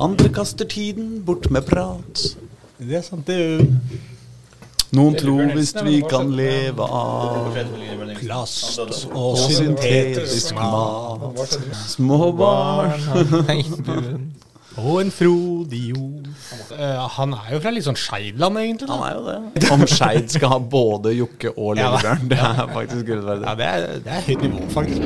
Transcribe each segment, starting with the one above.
Andre kaster tiden bort med prat. Det er sant, det er jo Noen tror visst vi kan leve av plast og syntetisk mat. Små barn. Og en frodig jord. Eh, han er jo fra litt sånn Skeidland, egentlig. Han er jo det. Om Skeid skal ha både Jokke og. Lillebjørn, det er faktisk urettferdig. Ja, det er, det er høyt nivå, faktisk.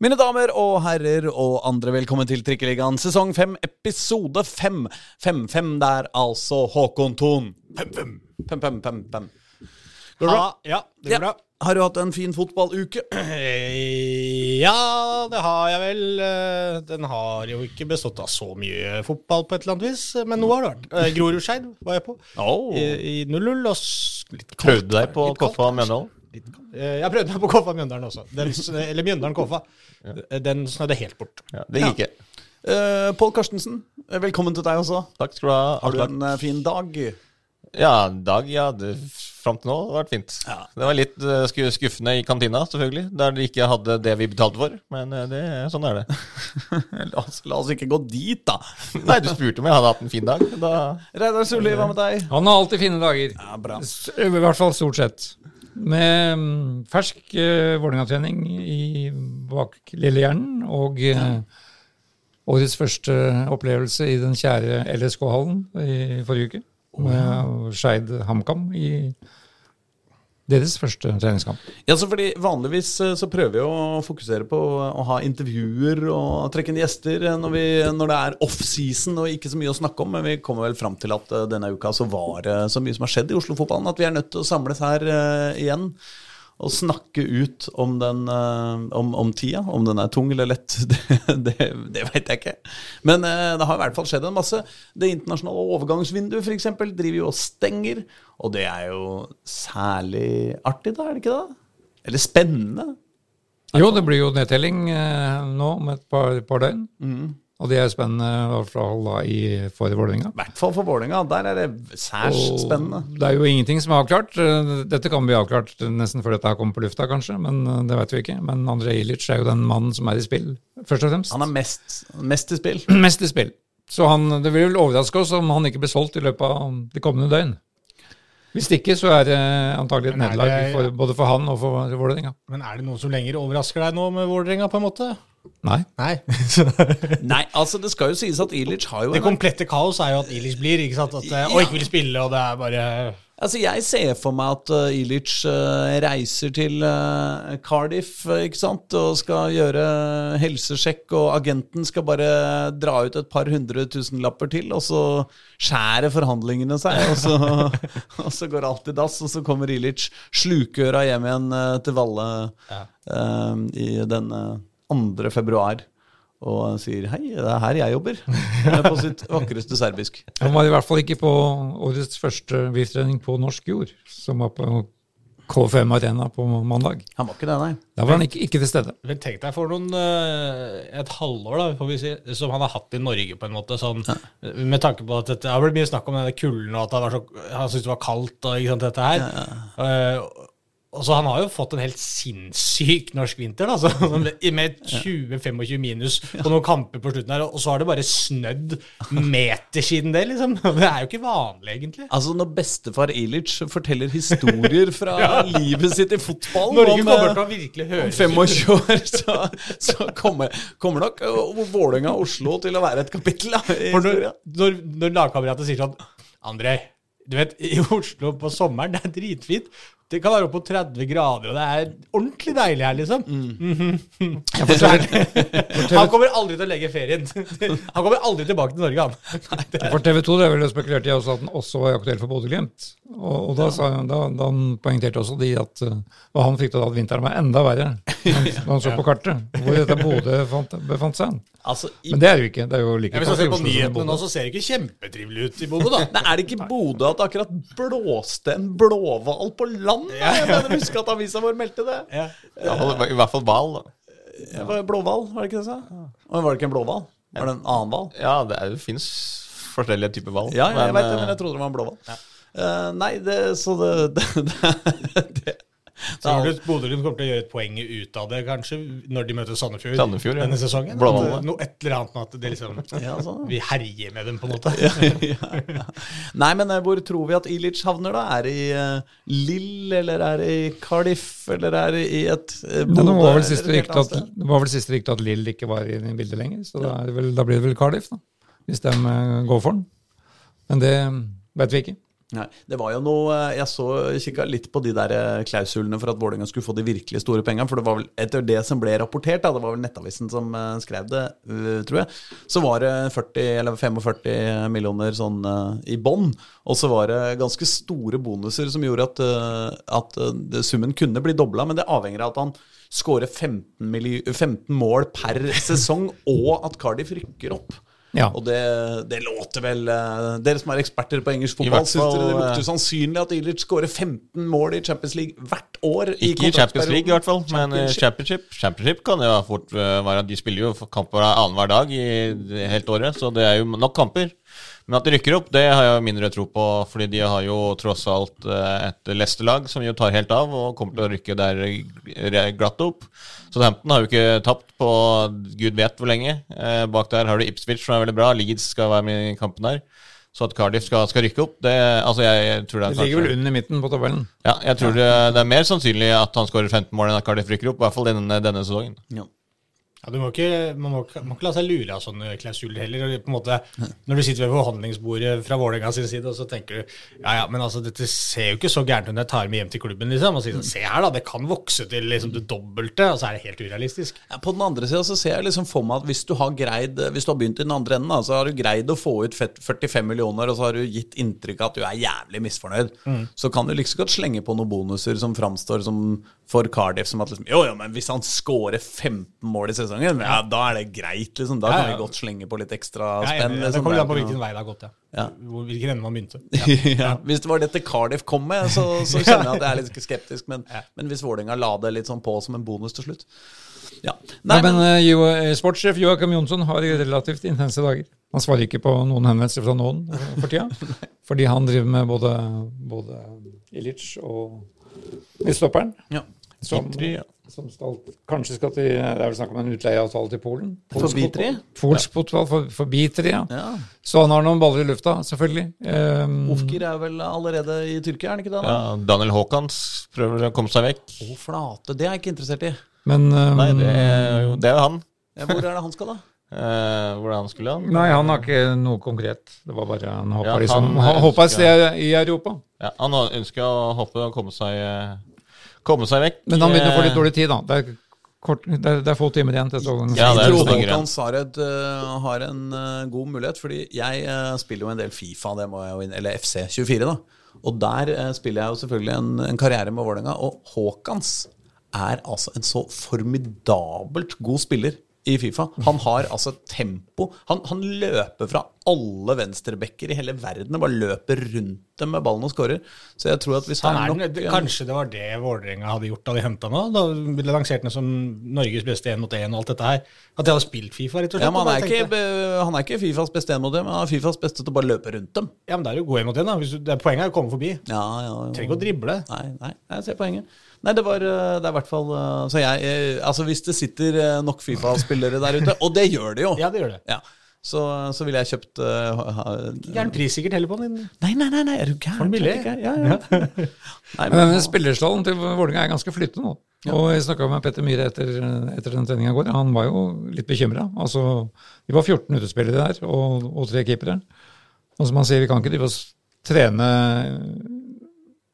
Mine damer og herrer og andre, velkommen til Trikkeligaen sesong 5, episode 5. 5-5 der, altså Håkon Thon. 5-5. 5-5-5-5. Går det bra? Ja, ja, det går Ja. bra. Har du hatt en fin fotballuke? Ja, det har jeg vel. Eh, Den har jo ikke bestått av så mye fotball på et eller annet vis, men noe har det vært. Eh, Grorudskeid var jeg på. Oh. I, i 0-0. og litt kaldt. Prøvde deg på Koffa. Mjøndalen? Litt kaldt. Eh, Jeg prøvde meg på Koffa Mjøndalen også. Den, eller Mjøndalen Koffa. Den snødde helt bort. Ja, det gikk ikke. Uh, Pål Karstensen, eh, velkommen til deg også. Takk skal du ha. Har du en eh, fin dag? Ja, dag, ja. Det, fram til nå har det vært fint. Ja. Det var litt eh, skuffende i kantina, selvfølgelig. Der de ikke hadde det vi betalte for. Men eh, det, sånn er det. La oss, la oss ikke gå dit, da. Nei, du spurte om jeg hadde hatt en fin dag. Da Reidar Solli, hva med deg? Han har alltid fine dager. Ja, bra. I hvert fall stort sett. Med mm, fersk uh, Vålerenga-trening i bak lillehjernen og uh, årets første opplevelse i den kjære LSK-hallen i forrige uke. Med Skeid HamKam i deres første treningskamp. Ja, så fordi Vanligvis eh, så prøver vi å fokusere på å ha intervjuer og trekke inn gjester når, vi, når det er off-season og ikke så mye å snakke om. Men vi kommer vel fram til at eh, denne uka så var det så mye som har skjedd i Oslo-fotballen at vi er nødt til å samles her eh, igjen. Og snakke ut om, den, eh, om, om tida. Om den er tung eller lett, det, det, det vet jeg ikke. Men eh, det har i hvert fall skjedd en masse. Det internasjonale overgangsvinduet f.eks. driver jo og stenger. Og det er jo særlig artig, da, er det ikke det? Eller spennende. Jo, det blir jo nedtelling eh, nå om et par, par døgn. Og det er spennende i hvert fall da i, for Vålerenga. I hvert fall for Vålerenga. Der er det særs Og spennende. Det er jo ingenting som er avklart. Dette kan bli avklart nesten før dette her kommer på lufta, kanskje, men eh, det vet vi ikke. Men Andrej Ilic er jo den mannen som er i spill, først og fremst. Han er mest, mest i spill. mest i spill. Så han, det vil vel overraske oss om han ikke blir solgt i løpet av de kommende døgn. Hvis ikke, så er det antagelig et er nederlag både for han og for Vålerenga. Men er det noe som lenger overrasker deg nå med Vålerenga, på en måte? Nei. Nei. Nei, altså det skal jo sies at Ilic har jo Det komplette kaos er jo at Ilic blir, ikke sant? At, ja. og ikke vil spille, og det er bare Altså Jeg ser for meg at uh, Ilic uh, reiser til uh, Cardiff ikke sant? og skal gjøre helsesjekk, og agenten skal bare dra ut et par hundre tusenlapper til, og så skjærer forhandlingene seg, og så, og så går alt i dass, og så kommer Ilic slukøra hjem igjen uh, til Valle uh, i denne uh, 2. februar. Og sier 'hei, det er her jeg jobber', på sitt vakreste serbisk. Han var i hvert fall ikke på årets første VIF-trening på norsk jord, som var på K5 Arena på mandag. Han var ikke det, nei. Da var han ikke, ikke til stede. Men tenk deg for noen eh, et halvår da, får vi si, som han har hatt i Norge, på en måte. Sånn, Med tanke på at dette, det har blitt mye snakk om denne kulden, og at han, var så, han syntes det var kaldt. og ikke sant, dette her. Ja, og så Han har jo fått en helt sinnssyk norsk vinter, da, så, med med 20-25 minus på noen kamper på slutten her, og så har det bare snødd meter siden det. liksom. Det er jo ikke vanlig, egentlig. Altså Når bestefar Ilic forteller historier fra livet sitt i fotballen Norge om, kommer eh, til å virkelig om 25 år, så, så kommer, kommer nok uh, Vålerenga og Oslo til å være et kapittel da, når, når, når lagkamerater sier sånn André, du vet, i Oslo på sommeren, det er dritfint. Det kan være opp på 30 grader, og det er ordentlig deilig her, liksom. Mm er han kommer aldri til å legge ferien. Han kommer aldri tilbake til Norge, han. Nei, For TV 2 det vel spekulert i også at den også var aktuell for Bodø-Glimt. Og, og da, sa, da, da poengterte også de at uh, hva han fryktet at vinteren var enda verre når han så på kartet, hvor dette Bodø befant seg. Altså, i, Men det er jo ikke. Det er jo like Ja, hvis man ser på nyhetene nå, så ser det ikke kjempetrivelig ut i Bodø, da. Nei, er det ikke Bodø at akkurat blåste en blåhval på land? Da? Jeg mener, husker at avisa vår meldte det. Ja. ja, I hvert fall hval. da. Var Blåhval, var det ikke det jeg sa? Og Var det ikke en blåhval? Var det en annen hval? Ja, det, er- det fins forskjellige typer hval. Ja, jeg men, vet det, eh, men jeg trodde det var en blåhval. Eh, nei, det, så det, det, det, det Så Bodø-Glimt kommer til å gjøre et poeng ut av det, kanskje, når de møter Sandefjord, Sandefjord, ja. denne sesongen? At, noe et eller annet med at det liksom Ja, sånn. Vi herjer med dem, på en måte. ja, ja. Nei, men eh, hvor tror vi at Ilic havner, da? Er det i uh, Lill, eller er det i Cardiff, eller er det i et uh, Men det var vel siste rykte at, vel at Lill ikke var i bildet lenger, så da, er det vel, da blir det vel Cardiff, da. Hvis de uh, går for den. Men det vet vi ikke. Nei, det var jo noe eh, Jeg så kikka litt på de der eh, klausulene for at Vålerenga skulle få de virkelig store pengene. For det var vel etter det som ble rapportert, da, det var vel Nettavisen som eh, skrev det, tror jeg, så var det 40 eller 45 millioner sånn i bånn. Og så var det ganske store bonuser som gjorde at, at summen kunne bli dobla, men det avhenger av at han skårer 15, 15 mål per sesong, og at Cardiff rykker opp. Ja. Og det, det låter vel eh, Dere som er eksperter på engelsk fotball, syns dere det lukter sannsynlig at Ilic skårer 15 mål i Champions League hvert år? Ikke i Champions League, i hvert fall, men eh, Championship. Championship kan jo fort eh, være De spiller jo kamper annenhver dag i helt året, så det er jo nok kamper. Men at de rykker opp, det har jeg mindre tro på, fordi de har jo tross alt eh, et Leicester-lag som jo tar helt av og kommer til å rykke der eh, glatt opp. Så Hampton har jo ikke tapt på gud vet hvor lenge. Eh, Bak der har du Ipswich, som er veldig bra. Leeds skal være med i kampen der. Så at Cardiff skal, skal rykke opp, det Altså, jeg, jeg tror det er Det ligger vel under midten på tabellen. ja, jeg tror det, det er mer sannsynlig at han skårer 15 mål enn at Cardiff rykker opp. I hvert fall denne, denne sesongen. Ja. Ja, du må ikke, man må, ikke- må ikke la seg lure av sånne klausuler heller. på en måte, Når du sitter ved forhandlingsbordet fra Vålerenga sin side, og så tenker du ja ja, men altså, dette ser jo ikke så gærent ut når jeg tar med hjem til klubben. liksom, og sier sånn, Se her, da, det kan vokse til liksom det dobbelte, og så er det helt urealistisk. Ja, På den andre sida så ser jeg liksom for meg at hvis du har greid Hvis du har begynt i den andre enden, da, så har du greid å få ut 45 millioner, og så har du gitt inntrykk av at du er jævlig misfornøyd, så kan du like så godt slenge på noen bonuser som framstår som for Cardiff som at liksom Jo, jo, men hvis han scorer 15 mål i sesongen, ja, da er det greit, liksom. Da Ja, kan vi godt slenge på litt ekstra spenn. Liksom. Det kommer er an på hvilken vei det har gått, ja. Ja. Hvilken ende man begynte. ja. Hvis det var dette Cardiff kom med, så, så kjenner jeg at jeg er litt skeptisk. Men, men hvis Vålerenga la det litt sånn på som en bonus til slutt Ja. Nei, men men, eh, Sportssjef Joakim Jonsson har relativt intense dager. Han svarer ikke på noen henvendelser fra noen eh, for tida. fordi han driver med både, både Ilic og midtstopperen. ja. Som, som skal, kanskje skal til Det er vel snakk om en utleieavtale til Polen. Forbi Vitry? Polsk fotball for, for Vitry, ja. ja. Så han har noen baller i lufta, selvfølgelig. Um, Ofkir er vel allerede i Tyrkia, er han ikke det? da? Ja, Daniel Haakons prøver å komme seg vekk. Å, flate. Det er jeg ikke interessert i. men um, Nei, det er jo, det er han. Ja, Hvor er det han skal, da? Eh, hvordan skulle han? Nei, han har ikke noe konkret. Det var bare han håpa Ja, liksom, et sted i Europa. Ja, han ønska å hoppe og komme seg, eh, komme seg vekk. Men han begynner å få litt Eh, dårlig tid, da. Det er, kort, det er, det er få timer igjen til sesongen. Ja, det er jeg tror Håkan Sared uh, har en uh, god mulighet, fordi jeg uh, spiller jo en del Fifa, det må jeg jo inn, eller FC24, da. Og der uh, spiller jeg jo selvfølgelig en, en karriere med Vålerenga, og Håkans er altså en så formidabelt god spiller i Fifa. Han har altså tempo. Han, han løper fra alle venstrebacker i hele verden og bare løper rundt dem med ballen og skårer. Så jeg tror at hvis Han er nok kanskje det var det Vålerenga hadde gjort da de henta nå? Da de lanserte den som Norges beste 1 mot 1 og alt dette her. At de hadde spilt Fifa, rett og slett. ja, men han, er ikke, han er ikke Fifas beste én mot én, men han er Fifas beste til å bare løpe rundt dem. ja, men det er jo god 1 mot 1, da. Du, det er poenget er å komme forbi. Ja, ja, ja. Trenger ikke å drible. Nei, nei, jeg ser poenget. Nei, det var eh, Det er i hvert fall eh, Så jeg Altså, hvis det sitter eh, nok Fifa-spillere der ute, og det gjør det jo, Ja, det gjør det. ja, så, så ville jeg kjøpt uh, Gæren pris sikkert heller på den. Nei, nei, nei, nei, er du gæren? Billig. Ja, ja. Nei, Men denne spillerstallen til Vålerenga er ganske flyttende nå. Og jeg snakka med Petter Myhre etter, etter den treninga i går. Han var jo litt bekymra. Altså, vi var 14 utespillere der, og, og tre keepere. Og som han sier, vi kan ikke drive oss trene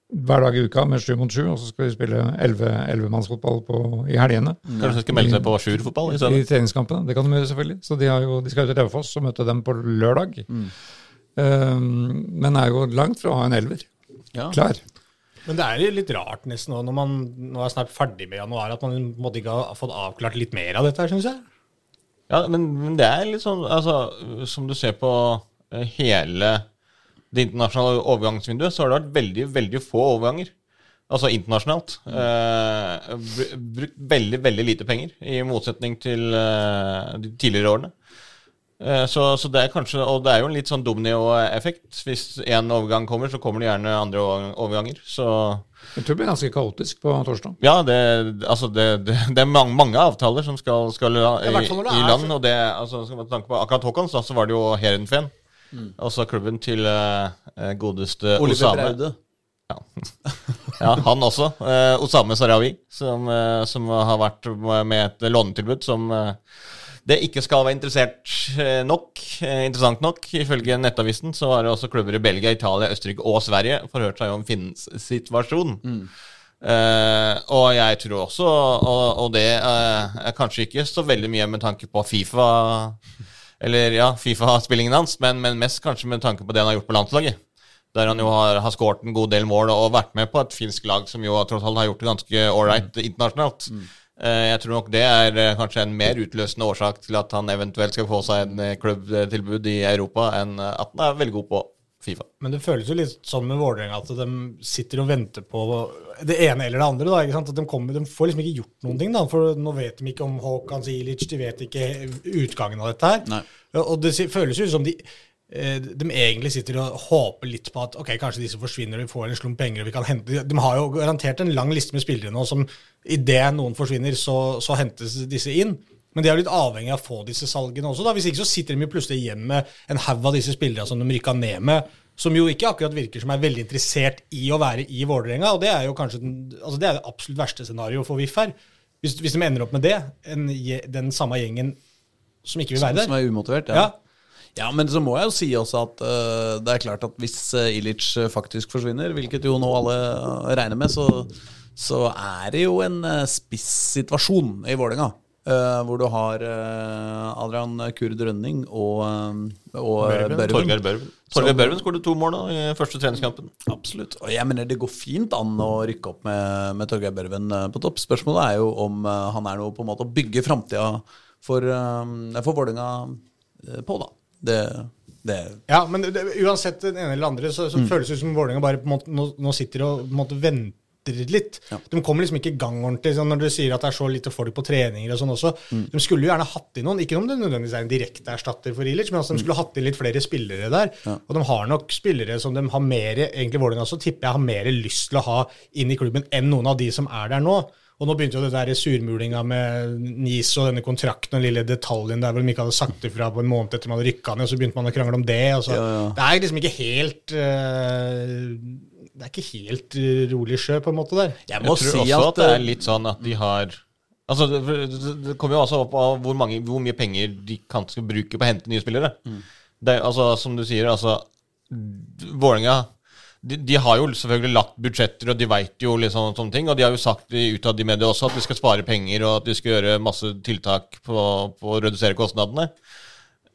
hver dag i uka med sju mot sju, og så skal vi spille ellevemannsfotball i helgene. Kanskje de skal melde seg på Sjur-fotball i I treningskampene. Det kan de gjøre, selvfølgelig. Så de, har jo, de skal ut til Raufoss og møte dem på lørdag. Mm. Um, men er jo langt fra å ha en elver ja. klar. Men det er jo litt rart nesten nå, når man nå er snart ferdig med januar, at man måtte ikke ha fått avklart litt mer av dette her, syns jeg. Ja, men, men det er litt sånn altså, Som du ser på eh, hele det internasjonale overgangsvinduet, så har det vært veldig, veldig få overganger. Altså internasjonalt. Eh, brukt veldig, veldig lite penger, i motsetning til eh, de tidligere årene. Eh, Så, så det er kanskje, Og det er jo en litt sånn dominoeffekt. Hvis én overgang kommer, så kommer det gjerne andre overganger. Så Jeg tror det blir ganske kaotisk på torsdag. ja, det, altså det, det, det er mange, mange avtaler som skal, skal la- i i, land. Og det, altså, skal man tenke på akkurat Håkons, da, så var det jo Heerenveen. Altså klubben til uh, godeste Oliver Osame. Braude. Ja, han også. Uh, Osame Sarawi, som, uh, som har vært med et lånetilbud som det ikke skal være interessert nok, interessant nok. Ifølge Nettavisen så har også klubber i Belgia, Italia, Østerrike og Sverige forhørt seg om Finnens situasjon. Eh, og jeg tror også, og, og det uh, er kanskje ikke så veldig mye med tanke på Fifa Eller ja, Fifa-spillingen hans, men, men mest kanskje med tanke på det han har gjort på landslaget. Der han jo har, har skåret en god del mål og vært med på et finsk lag som jo tross alt har gjort det ganske ålreit internasjonalt. Mm. Jeg tror nok det er eh, kanskje en mer utløsende årsak til at han eventuelt skal få seg en eh, klubbtilbud i Europa, enn eh, at han er veldig god på Fifa. Men det føles jo litt sånn med Vålerenga at de sitter og venter på det ene eller det andre. da, ikke sant? At de, kommer, de får liksom ikke gjort noen ting. da, For nå vet de ikke om Håkan Zilic, de vet ikke utgangen av dette her. Nei. Og det føles jo som de eh, de egentlig sitter og håper litt på at ok, kanskje disse forsvinner, og vi får en slump penger og vi kan hente De har jo garantert en lang liste med spillere nå som idet noen forsvinner, så, så hentes disse inn. Men de er jo litt avhengig av å få disse salgene også. da, Hvis ikke så sitter de plutselig igjen med en haug av disse spillerne som de rykka ned med, som jo ikke akkurat virker som er veldig interessert i å være i Vålerenga. Og det er jo kanskje den, altså det er det absolutt verste scenarioet for VIF her. Hvis, hvis de ender opp med det, en, den samme gjengen som ikke vil være der. Som er umotivert, Ja. ja. Ja, men så må jeg jo si også at uh, det er klart at hvis uh, Ilic øh, faktisk forsvinner, hvilket jo nå alle regner med, så, så er det jo en uh, spissituasjon i Vålerenga. Øh, hvor du har øh, Adrian Kurd Rønning og, øh, og Børven. Torgeir Børven. Torgeir Børven skåret to mål da, i første treningskampen. Absolutt. Og jeg mener det går fint an å rykke opp med, med Torgeir Børven på topp. Spørsmålet er jo om han er noe på en måte å bygge framtida for, for Vålerenga på, da. Det, det Ja, men det, uansett den ene eller andre, så, så føles det som Vålerenga bare på en måte, nå, nå sitter og på en måte venter litt. Ja. De kommer liksom ikke i gang ordentlig. Sånn når du sier at det er så lite folk på treninger og sånn også. De skulle jo gjerne hatt inn noen, ikke om det nødvendigvis er en direkte erstatter for Ilic, men altså de skulle hatt inn litt flere spillere der. Og de har nok spillere som de har mer, egentlig Vålerenga så tipper jeg har mer lyst til å ha inn i klubben enn noen av de som er der nå. Og nå begynte jo det der surmulinga med NIS og denne kontrakten og den lille detaljen der hvor de ikke hadde sagt ifra på en måned etter man hadde rykka ned, og så begynte man å krangle om det. Og. Ja, ja. Det er liksom ikke helt eh, Det er ikke helt eh, rolig sjø, på en måte, der. Jeg Jeg må tror si også at, at det er litt sånn at de har Altså, det, det det kommer jo også opp av hvor, mange, hvor mye penger de kan skal bruke på å hente nye spillere. Det er, altså, som du sier, altså Vålerenga de, de har jo selvfølgelig lagt budsjetter, og de veit jo liksom sånne ting. Og de har jo sagt utad i media også at de skal spare penger, og at de skal gjøre masse tiltak på, på å redusere kostnadene.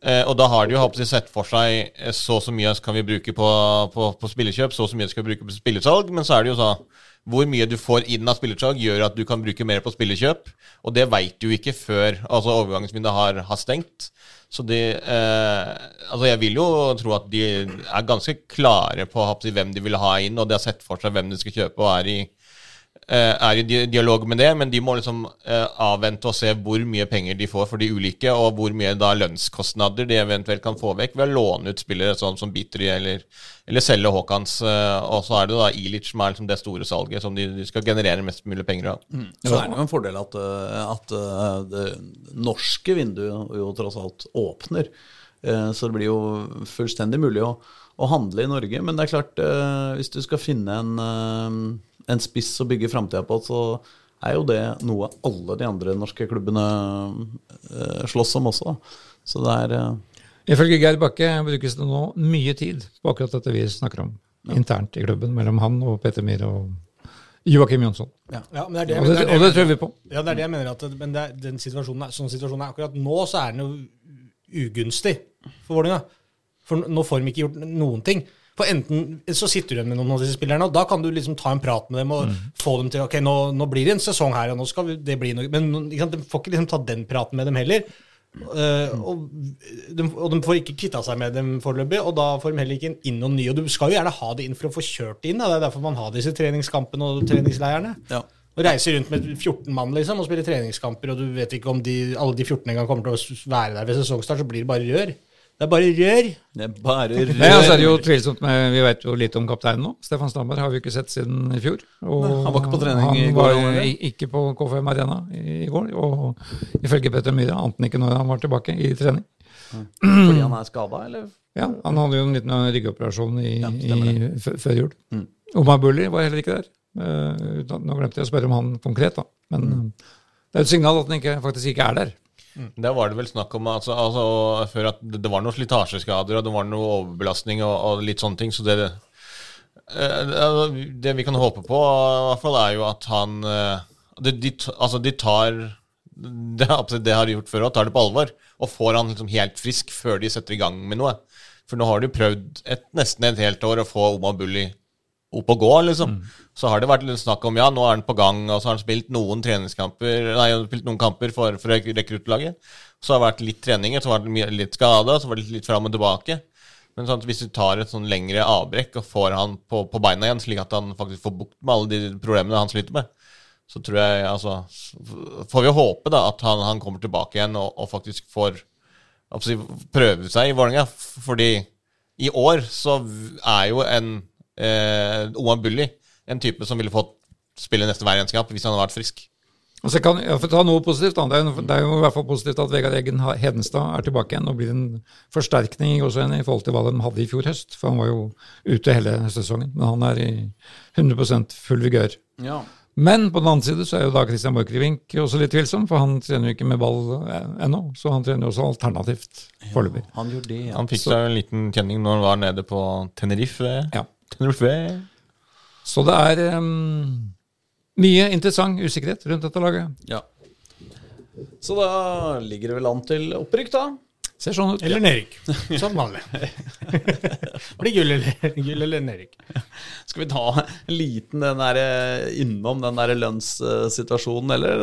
Eh, og da har de jo håper sett for seg eh, så og så mye kan vi bruke på, på, på spillekjøp, så og så mye skal vi bruke på spillesalg, men så er det jo sånn hvor mye du får inn av spillersalg, gjør at du kan bruke mer på spillekjøp. Og det veit du ikke før altså overgangsvinduet har, har stengt. Så de eh, Altså, jeg vil jo tro at de er ganske klare på hvem de vil ha inn, og de har sett for seg hvem de skal kjøpe, og er i er i dialog med det, men de må liksom eh, avvente og se hvor mye penger de får for de ulike, og hvor mye da lønnskostnader de eventuelt kan få vekk ved å låne ut spillere sånn som Bitry eller, eller selge Haakons. eh, og så er det da Ilic som er liksom det store salget som de, de skal generere mest mulig penger av. Så er det jo en fordel at, at det norske vinduet jo tross alt åpner. Eh, Så det blir jo fullstendig mulig å, å handle i Norge. Men det er klart, hvis du skal finne en, en spiss å bygge framtida på, så er jo det noe alle de andre norske klubbene øh, slåss om også. Da. Så det er øh, Ifølge Geir Bakke brukes det nå mye tid på akkurat dette vi snakker om internt i klubben, mellom han og Petter Myhre og Joakim Jonsson. Ja, men det er det, Og det, og det tror vi på. Ja, det er det jeg mener. At, men det er, den situasjonen er, sånn situasjonen er akkurat nå, så er den jo ugunstig for Vålerenga. For nå får de ikke gjort noen ting. For enten så sitter du igjen med noen av disse spillerne, og da kan du liksom ta en prat med dem og få dem til Ok, nå, nå blir det en sesong her, og nå skal det bli noe Men sant, de får ikke liksom ta den praten med dem heller. Uh, og, de, og de får ikke kvitta seg med dem foreløpig, og da får de heller ikke inn noen nye. Og du skal jo gjerne ha det inn for å få kjørt det inn. Da. Det er derfor man har disse treningskampene og treningsleirene. ja. Og reiser rundt med 14 mann liksom, og spiller treningskamper, og du vet ikke om de, alle de 14 engang kommer til å være der ved sesongstart, så blir det bare rør. Det er bare rør. Det er bare rør. Nei, altså er jo tvilsomt med, Vi vet jo litt om kapteinen nå. Stefan Stamberg har vi ikke sett siden i fjor. Og Nei, han var ikke på trening i går, Han var ikke på KFM Arena i, går. Og ifølge Petter Myhre ante han ikke når han var tilbake i trening. Fordi han er skada, eller? Ja, Han hadde jo en liten ryggoperasjon i, Ja, i, før jul. Mm. Omar Bulli var heller ikke der. Uh, nå glemte jeg å spørre om han konkret, da. Men Mm. eh, det er et signal at han ikke, faktisk ikke er der. Der var det vel snakk om altså, altså, før at det var noen slitasjeskader og det var noe overbelastning og, og litt sånne ting. Så det, eh, det vi kan håpe på, i hvert fall, er jo at han eh, de, de, Altså, de tar det, det har de gjort før òg, tar det på alvor. Og får han liksom helt frisk før de setter i gang med noe. For nå har de prøvd et, nesten et helt år å få Omar Bulli opp og gå, liksom. Så har det vært litt snakk om ja, nå er han på gang, og så har han spilt noen treningskamper Nei, han har spilt noen kamper for, for rekruttlaget. Så har det vært litt treninger, så har det vært litt skada, så har det vært litt fram og tilbake. Men sånn hvis du tar et sånn lengre avbrekk og får han på, på beina igjen, slik at han faktisk får bukt med alle de problemene han sliter med, så tror jeg altså Får vi håpe da at han, han kommer tilbake igjen og, og faktisk får prøve seg i Vålerenga. Fordi i år så er jo en eh, Oman Bulli en type som ville fått spille nesten hver eneste kamp hvis han hadde vært frisk. Og så kan, jeg får ta noe positivt, da. Det, er, jo- det er jo i hvert fall positivt at Vegard Eggen Hedenstad er tilbake igjen og blir en forsterkning også igjen i forhold til hva de hadde i fjor høst. For han var jo ute hele sesongen. Men han er i 100 full vigør. Ja. Men på den annen side så er jo da Christian Borchgrevink også litt tvilsom, for han trener jo ikke med ball eh, ennå. Så han trener jo også alternativt foreløpig. Han gjorde det, ja. Han fikk seg en liten kjenning når han var nede på Tenerife. Ja. Så det er um, mye interessant usikkerhet rundt dette laget. ja. Så da ligger det vel an til opprykk, da. Ser sånn ut. Eller nedrykk. Som vanlig. Blir gull eller, gull eller nedrykk. Skal vi ta en liten den der, eh, innom den der lønnssituasjonen, eller?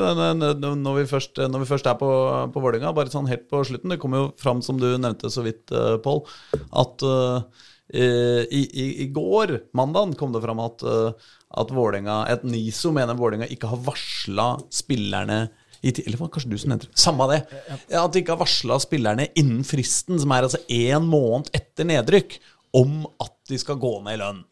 Når vi først, når vi først er på, på Vålerenga, bare sånn helt på slutten. Det kommer jo fram, som du nevnte så vidt, eh, Pål, at eh, i, i, i går, mandag, kom det fram at, eh, at Vålinga, et NISO mener Vålerenga ikke har varsla spillerne eller kanskje du som nevnte det? Samme det. At de ikke har varsla spillerne innen fristen, som er altså én måned etter nedrykk, om at de skal gå ned i lønn eh,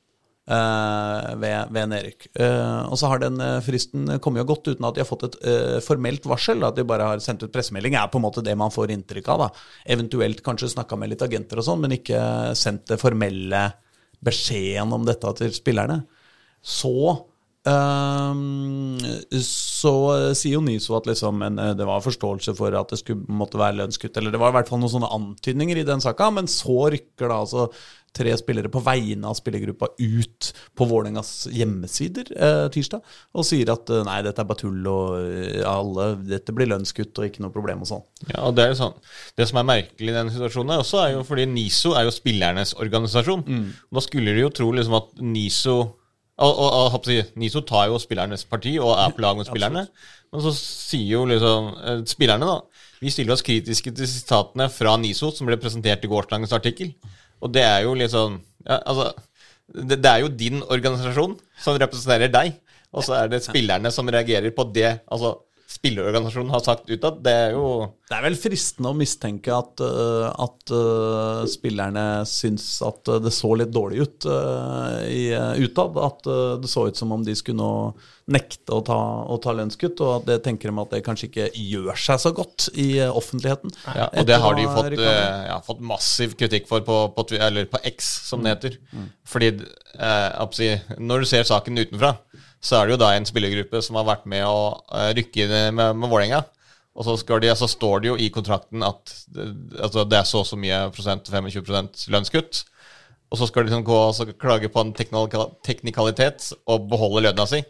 ved, ved nedrykk. Eh, og så har den eh, fristen kommet og gått uten at de har fått et eh, formelt varsel. At de bare har sendt ut pressemelding, er på en måte det man får inntrykk av. da. Eventuelt kanskje snakka med litt agenter og sånn, men ikke sendt det formelle beskjeden om dette til spillerne. Så Ehm, så sier jo Niso at liksom, men, eh, det var forståelse for at det skulle måtte være lønnskutt. Eller det var i hvert fall noen sånne antydninger i den saka. Men så rykker da altså tre spillere på vegne av spillergruppa ut på Vålerengas hjemmesider eh, tirsdag og sier at eh, nei, dette er bare tull, og eh, alle, dette blir lønnskutt og ikke noe problem og sånn. Ja, og Det er jo sånn. Det som er merkelig i den situasjonen, også er jo fordi NISO er jo spillernes organisasjon. Da skulle de jo tro liksom at NISO og, og, og, NISO tar jo spillernes parti og er på lag med spillerne. Men så sier jo liksom eh, spillerne, da Vi stiller oss kritiske til sitatene fra NISO som ble presentert i gårsdagens artikkel. Og det er jo liksom ja, Altså, det, det er jo din organisasjon som representerer deg. Og så er det spillerne som reagerer på det altså spillerorganisasjonen har sagt utad. Det er jo Det er vel fristende å mistenke at, øh, at uh, spillerne syns at øh, det så litt dårlig ut uh, i, utad. At uh, det så ut som om de skulle nå nekte å ta, å ta lønnskutt, og at det tenker de at det kanskje ikke gjør seg så godt i offentligheten. Ja, og det har de jo fått, eh, ja, fått massiv kritikk for på, på, eller på X, som det heter. Fordi eh, når du ser saken utenfra, så er det jo da en spillergruppe som har vært med å eh, rykke inn med, med Vålerenga. Og så, de, så står det jo i kontrakten at det, altså det er så og så mye prosent, 25 lønnskutt. Og så skal de liksom gå og klage på en teknikalitet og beholde lønna si.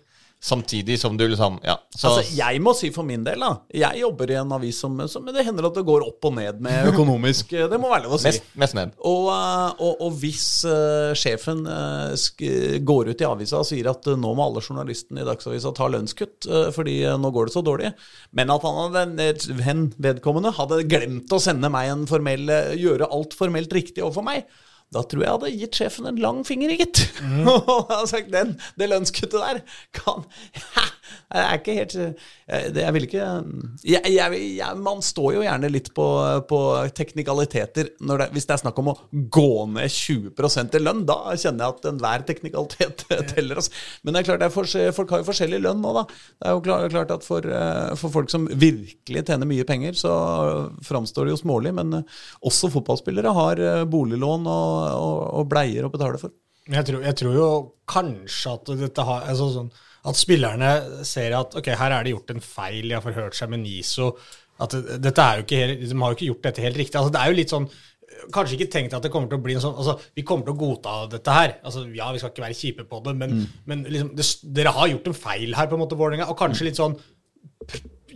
Samtidig som du liksom Ja. Så, Altså, jeg må si for min del, da. Jeg jobber i en avis som, som det hender at det går opp og ned med økonomisk Det må være lov å si. mest, mest ned. Og, eh, og, og hvis uh, sjefen uh, sk går ut i avisa og sier at uh, nå må alle journalistene i Dagsavisa ta lønnskutt eh, fordi eh, nå går det så dårlig, men at han hadde, hen vedkommende hadde glemt å sende meg en formell eh, gjøre alt formelt riktig overfor meg, da tror jeg jeg hadde gitt sjefen en lang finger, gitt. Og jeg hadde sagt den, det lønnskuttet der kan Jeg er ikke helt Jeg, vil ikke jeg, jeg, jeg, Man står jo gjerne litt på, på teknikaliteter det, hvis det er snakk om å gå ned 20% i lønn. Da kjenner jeg at enhver teknikalitet teller. oss. Men det er klart, er folk har jo forskjellig lønn nå, da. Det er jo klart, at for, eh, for folk som virkelig tjener mye penger, så framstår det jo smålig. Men eh, også fotballspillere har eh, boliglån og, og, og bleier å betale for. Jeg tror, jeg tror jo kanskje at dette har altså sånn, At spillerne ser at ok, her er det gjort en feil, de har forhørt seg med NISO. At dette er jo ikke helt, De har jo ikke gjort dette helt riktig. altså Det er jo litt sånn Kanskje ikke tenkt at det kommer til å bli en sånn altså Vi kommer til å godta dette her. altså Ja, vi skal ikke være kjipe på det, men, men liksom, det, dere har gjort en feil her, på en måte, Vålerenga. Og kanskje litt sånn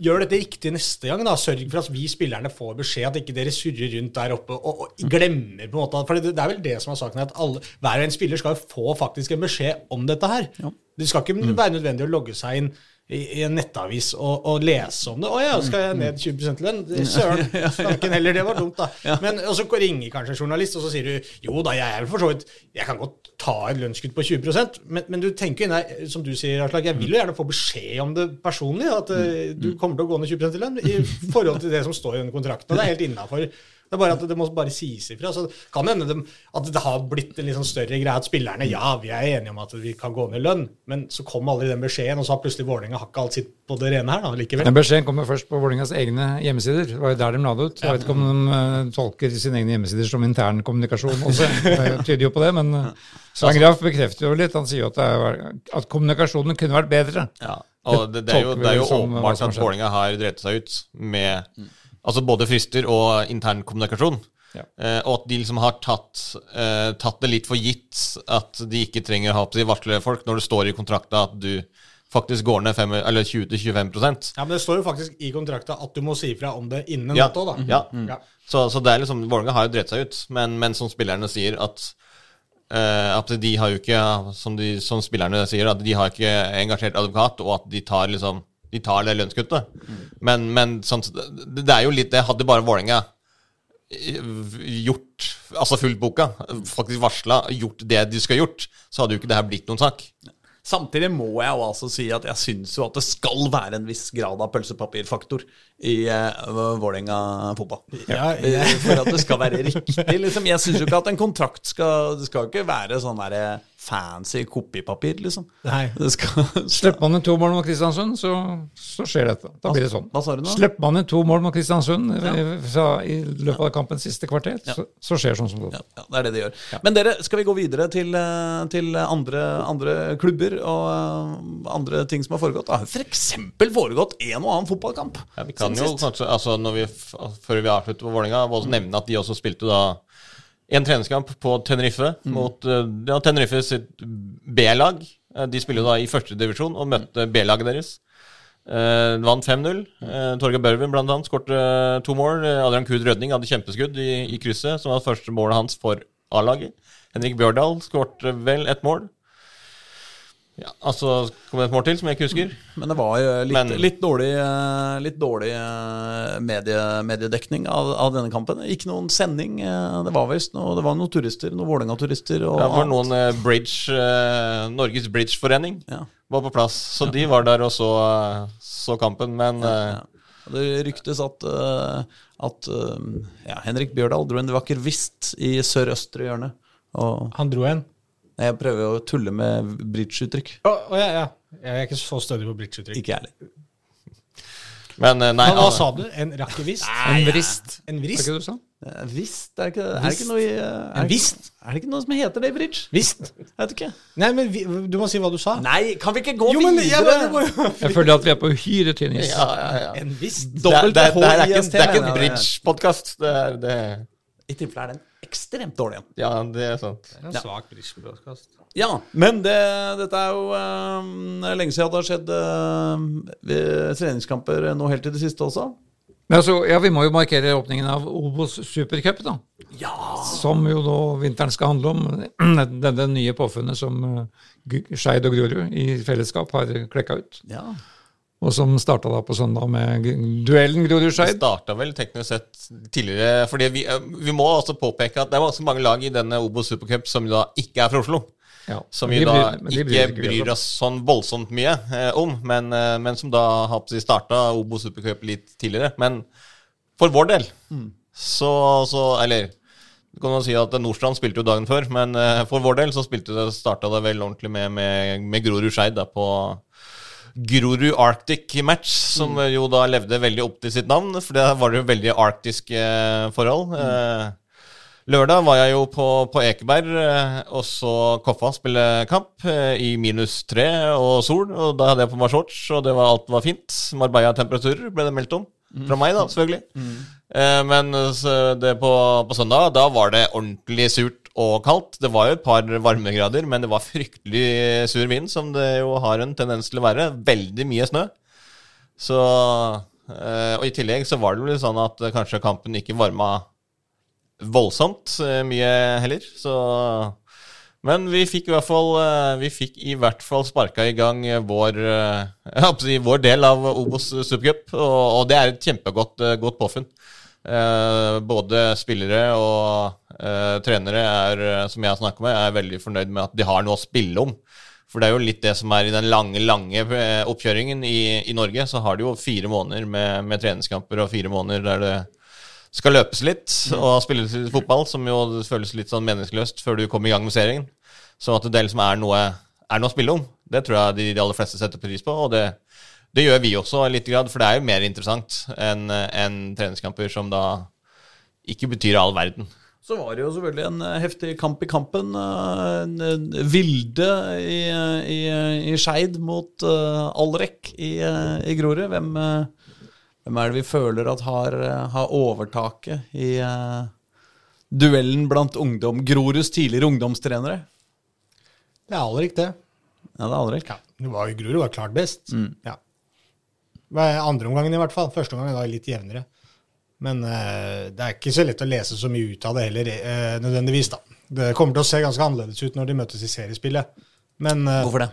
Gjør dette riktig neste gang. da, Sørg for at vi spillerne får beskjed, at ikke dere surrer rundt der oppe og, og glemmer på en måte, for det, det er vel det som er saken, at alle, hver og en spiller skal få faktisk en beskjed om dette her. Det skal ikke være nødvendig å logge seg inn i, en nettavis og, og lese om det. 'Å ja, skal jeg ned 20 lønn?' Søren, snakken heller, det var dumt, da. Men, og så ringer kanskje en journalist, og så sier du 'jo da, jeg er for så vidt Jeg kan godt ta et lønnskutt på 20% men, men du tenker jo nei, som du sier, Aslak, jeg vil jo gjerne få beskjed om det personlig. At eh, du kommer til å gå ned 20 i lønn i forhold til det som står i denne kontrakten. Og det er helt innafor. Det er bare at det må bare sies ifra. Så kan hende dem- at det har blitt en sånn større greie at spillerne ja, vi er enige om at vi kan gå ned i lønn, men så kom aldri den beskjeden, og så har plutselig Vålerenga hakka alt sitt på det rene her da, likevel. Den beskjeden kommer først på Vålerengas egne hjemmesider. Det var jo der de la det ut. Jeg vet ikke om de eh, tolker sine egne hjemmesider som intern kommunikasjon også. Det tyder jo på det, men uh, Svein Graff bekrefter jo litt. Han sier jo at, det er, at kommunikasjonen kunne vært bedre. Ja, og det, det, er jo, det er jo åpenbart at. Vålerenga har drevet seg ut med altså både frister og intern kommunikasjon. Ja. Eh, og at de liksom har tatt, eh, tatt det litt for gitt at de ikke trenger å ha på seg varslerfolk når det står i kontrakta at du faktisk går ned fem- eller 20-25% Ja, men det står jo faktisk i kontrakta at du må si ifra om det innen Ja. natta, da. Ja. Ja. Så, så det er liksom, Vålerenga har jo drevet seg ut, men, men som spillerne sier at Uh, at de har jo ikke, som, de, som spillerne sier, at de har ikke engasjert advokat, og at de tar liksom de tar det lønnskuttet. Men, men sånn, det, det er jo litt det. Hadde bare Vålerenga eh, gjort Altså fulgt boka, faktisk varsla, gjort det de skal gjort, så hadde jo ikke det her blitt noen sak. Samtidig må jeg jo altså si at jeg syns jo at det skal være en viss grad av pølsepapirfaktor i uh, Vålerenga fotball. Ja, ja. For at det skal være riktig, liksom. Jeg syns jo ikke at en kontrakt skal Det skal ikke være sånn derre fancy kopipapir, liksom. Nei. Det skal Slipper man inn to mål mot Kristiansund, så, så skjer dette. Da blir det sånn. Hva sa du nå? Slipper man inn to mål mot Kristiansund ja. fra, i løpet av kampens siste kvarter, så, så skjer sånn som det. Ja, ja, det er det det gjør. Men dere, skal vi gå videre til, eh, til andre, andre klubber og eh, andre ting som har foregått? Det har f.eks. foregått en og annen fotballkamp. Ja, vi kan jo kanskje, altså når vi, Før vi avslutter på Vålerenga, også nevne at de også spilte da en treningskamp på Tenerife mot eh, ja, Tenerife sitt B-lag. Eh, De spiller jo da i førstedivisjon og møtte B-laget deres. Eh, vant 5-0. Eh, Torgeir Børven annet skåret eh, to mål. Adrian Kud Rødning hadde kjempeskudd i, i krysset, som var første målet hans for A-laget. Henrik Bjørdal skåret vel et mål. Ja, altså kom det et mål til, som jeg ikke husker. Men det var jo litt, Men- litt dårlig, eh, litt dårlig eh, medie, mediedekning av, av denne kampen. Ikke noen sending. eh, Det var visst noe, det var noen turister, noen Vålerenga-turister. og Ja, det var annet. noen eh, bridge, eh, Norges Bridgeforening Ja. var på plass, så de var der og så, eh, så kampen. Men eh, Ja. Det ryktes at, eh, at eh, ja, Henrik Bjørdal dro en vakker vist i sørøstre hjørne. Og Han dro en. Jeg prøver å tulle med bridgeuttrykk. Oh, ja, ja. Jeg er ikke så stødig på bridgeuttrykk. Ikke jeg heller. men eh, nei, Hva, sa du? En rakkevist? En vrist, En er det vrist? ikke det du sa? Eh, er det ikke, er ikke noe eh, er vist? Er det ikke noe som heter det i bridge? Visst? Jeg vet ikke. Nei, men vi, du må si hva du sa. Nei, kan vi ikke gå Jo, men videre? jeg, men, jo Jeg føler at vi er på uhyre tynn is. ja, ja, ja. En vist? Det, det, det, er ikke, det er ikke en bridge-podkast. Det er det, I tilfelle er den ekstremt dårlig igjen. Ja, det er sant. En svak bridge-podkast. Ja, men det, dette er jo eh, lenge siden det har skjedd ved treningskamper nå helt til det siste også. Altså, ja, vi må jo markere åpningen av Obos supercup, da. Ja! Som jo nå vinteren skal handle om. Denne nye påfunnet som eh, Skeid og Grorud i fellesskap har klekka ut. ja. Og som starta da på søndag med duellen Det Grorud-Skeid. starta vel teknisk sett tidligere fordi vi, eh, vi må også påpeke at det er ganske mange lag i denne Obos Supercup som da ikke er fra Oslo. Ja, som vi da bryr- ikke bryr oss oss sånn voldsomt mye eh, om, men, eh, men som da har starta Obo Supercup litt tidligere. Men for vår del så, så Eller du kan jo si at Nordstrand spilte jo dagen før, men eh, for vår del så starta det vel ordentlig med, med, med Grorud Skeid på Grorud Arctic Match, som jo da levde veldig opp til sitt navn, for der var det jo veldig arktiske eh, forhold. Mm. Lørdag var jeg jo på, på Ekeberg eh, og så Koffa spille kamp eh, i minus tre og sol. Og da hadde jeg på meg shorts, og det var, alt var fint. Marbella-temperaturer ble det meldt om. Fra meg, da, selvfølgelig. Eh, men det på, på søndag, da var det ordentlig surt og kaldt. Det var jo et par varmegrader, men det var fryktelig sur vind, som det jo har en tendens til å være. Veldig mye snø. Så eh, Og i tillegg så var det litt sånn at kanskje kampen ikke varma voldsomt eh, mye heller. Så Men vi fikk i hvert fall eh, fikk i hvert fall sparka i gang vår si, vår del av Obos Supercup, og, og det er et kjempegodt godt påfunn. Eh, både spillere og eh, trenere er, som jeg har snakka med, er veldig fornøyd med at de har noe å spille om. For det er jo litt det som er i den lange lange eh, oppkjøringen i, i Norge. Så har de jo fire måneder med, med treningskamper og fire måneder der det skal løpes litt og spilles litt fotball, som jo føles litt sånn meningsløst før du kommer i gang med serien. Så at det liksom er noe, er noe å spille om, det tror jeg de, de aller fleste setter pris på. Og det, det gjør vi også i litt grad, for det er jo mer interessant enn en treningskamper som da ikke betyr all verden. Så var det jo selvfølgelig en eh, heftig kamp i kampen. eh, En, Vilde i, i, i Skeid mot uh, Alrek i, eh, i Grorud. Hvem, eh, hvem er det vi føler at har, eh, har overtaket i uh, duellen blant ungdom, Groruds tidligere ungdomstrenere? Det er Alrek, det. Ja, det er Alrek. Ja, var, Grorud var klart best. Ja. Andre omgangen i hvert fall. Første omgangen var litt jevnere. Men uh, det er ikke så lett å lese så mye ut av det heller, uh, nødvendigvis. da. Det kommer til å se ganske annerledes ut når de møtes i seriespillet. Men uh, Hvorfor det?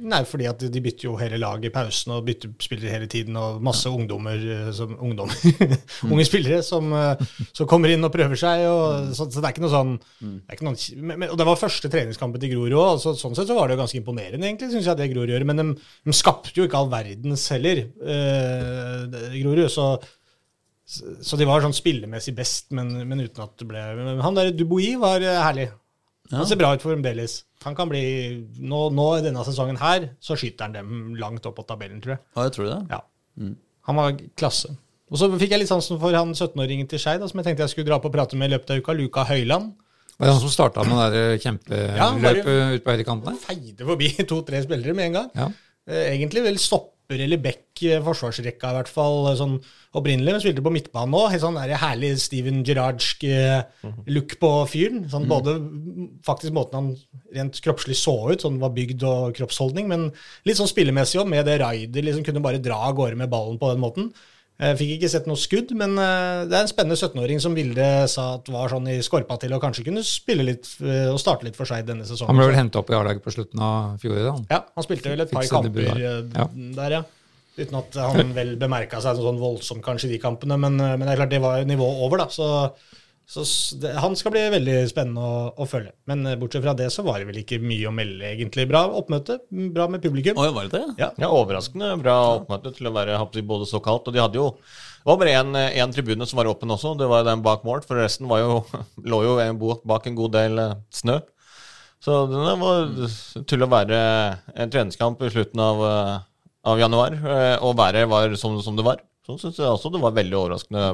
Nei, fordi at de bytter jo hele lag i pausen og bytter spillere hele tiden, og masse ungdommer eh, som ungdommer, unge spillere som, eh, som kommer inn og prøver seg. Og, så, så det er ikke noe sånn det er ikke noen, men, men, Og det var første treningskampen til Grorud òg, så sånn sett så var det jo ganske imponerende, egentlig, syns jeg, det Grorud gjør. Men de, de skapte jo ikke all verdens heller, eh, Grorud. Så, så de var sånn spillemessig best, men, men uten at det ble men Han der Dubois var eh, herlig. Han ser bra ut fremdeles. Han kan bli nå, nå i denne sesongen her, så skyter han dem langt opp på tabellen, tror jeg. Ja, jeg tror det. Ja. Han var klasse. Og så fikk jeg litt sansen for han 17-åringen til Skeid, som jeg tenkte jeg skulle dra på og prate med i løpet av uka. Luka Høyland. Var det han som starta med det kjempeløpet Ja, ute på høyrekanten der? Feide forbi to-tre spillere med en gang. Ja. Eh, Egentlig vel stopper eller back eh, forsvarsrekka, i hvert fall eh, sånn opprinnelig. Men spilte på midtbanen òg. Sånn der herlig Steven Gerrardsk eh, look på fyren. Sånn både mm, faktisk måten han rent kroppslig så ut, sånn var bygd og kroppsholdning, men litt sånn spillemessig òg, med det raidet. Liksom kunne bare dra av gårde med ballen på den måten. Jeg fikk ikke sett noe skudd, men eh, det er en spennende 17-åring som Vilde sa at var sånn i skorpa til og kanskje kunne spille litt eh, og starte litt for seg denne sesongen. Han ble vel henta opp i A-laget på slutten av fjoråret. han. ja, han spilte vel et par kamper der. eh, Ja. der, ja. Uten at han vel bemerka seg sånn voldsomt kanskje i de kampene, men, eh, men det er klart det var nivået over, da. Så, så det, han skal bli veldig spennende å, å følge. Men eh, bortsett fra det så var det vel ikke mye å melde, egentlig. Bra oppmøte, bra med publikum. Å, var det det? Ja. Ja, Overraskende bra oppmøte til å være både så kaldt. Og de hadde jo Det var bare én tribune som var åpen også, det var den bak mål. For resten var jo, lå jo bak en god del eh, snø. Så det var til å være en treningskamp i slutten av, eh, av januar, eh, og været var som, som det var. Så syns jeg også det var veldig overraskende.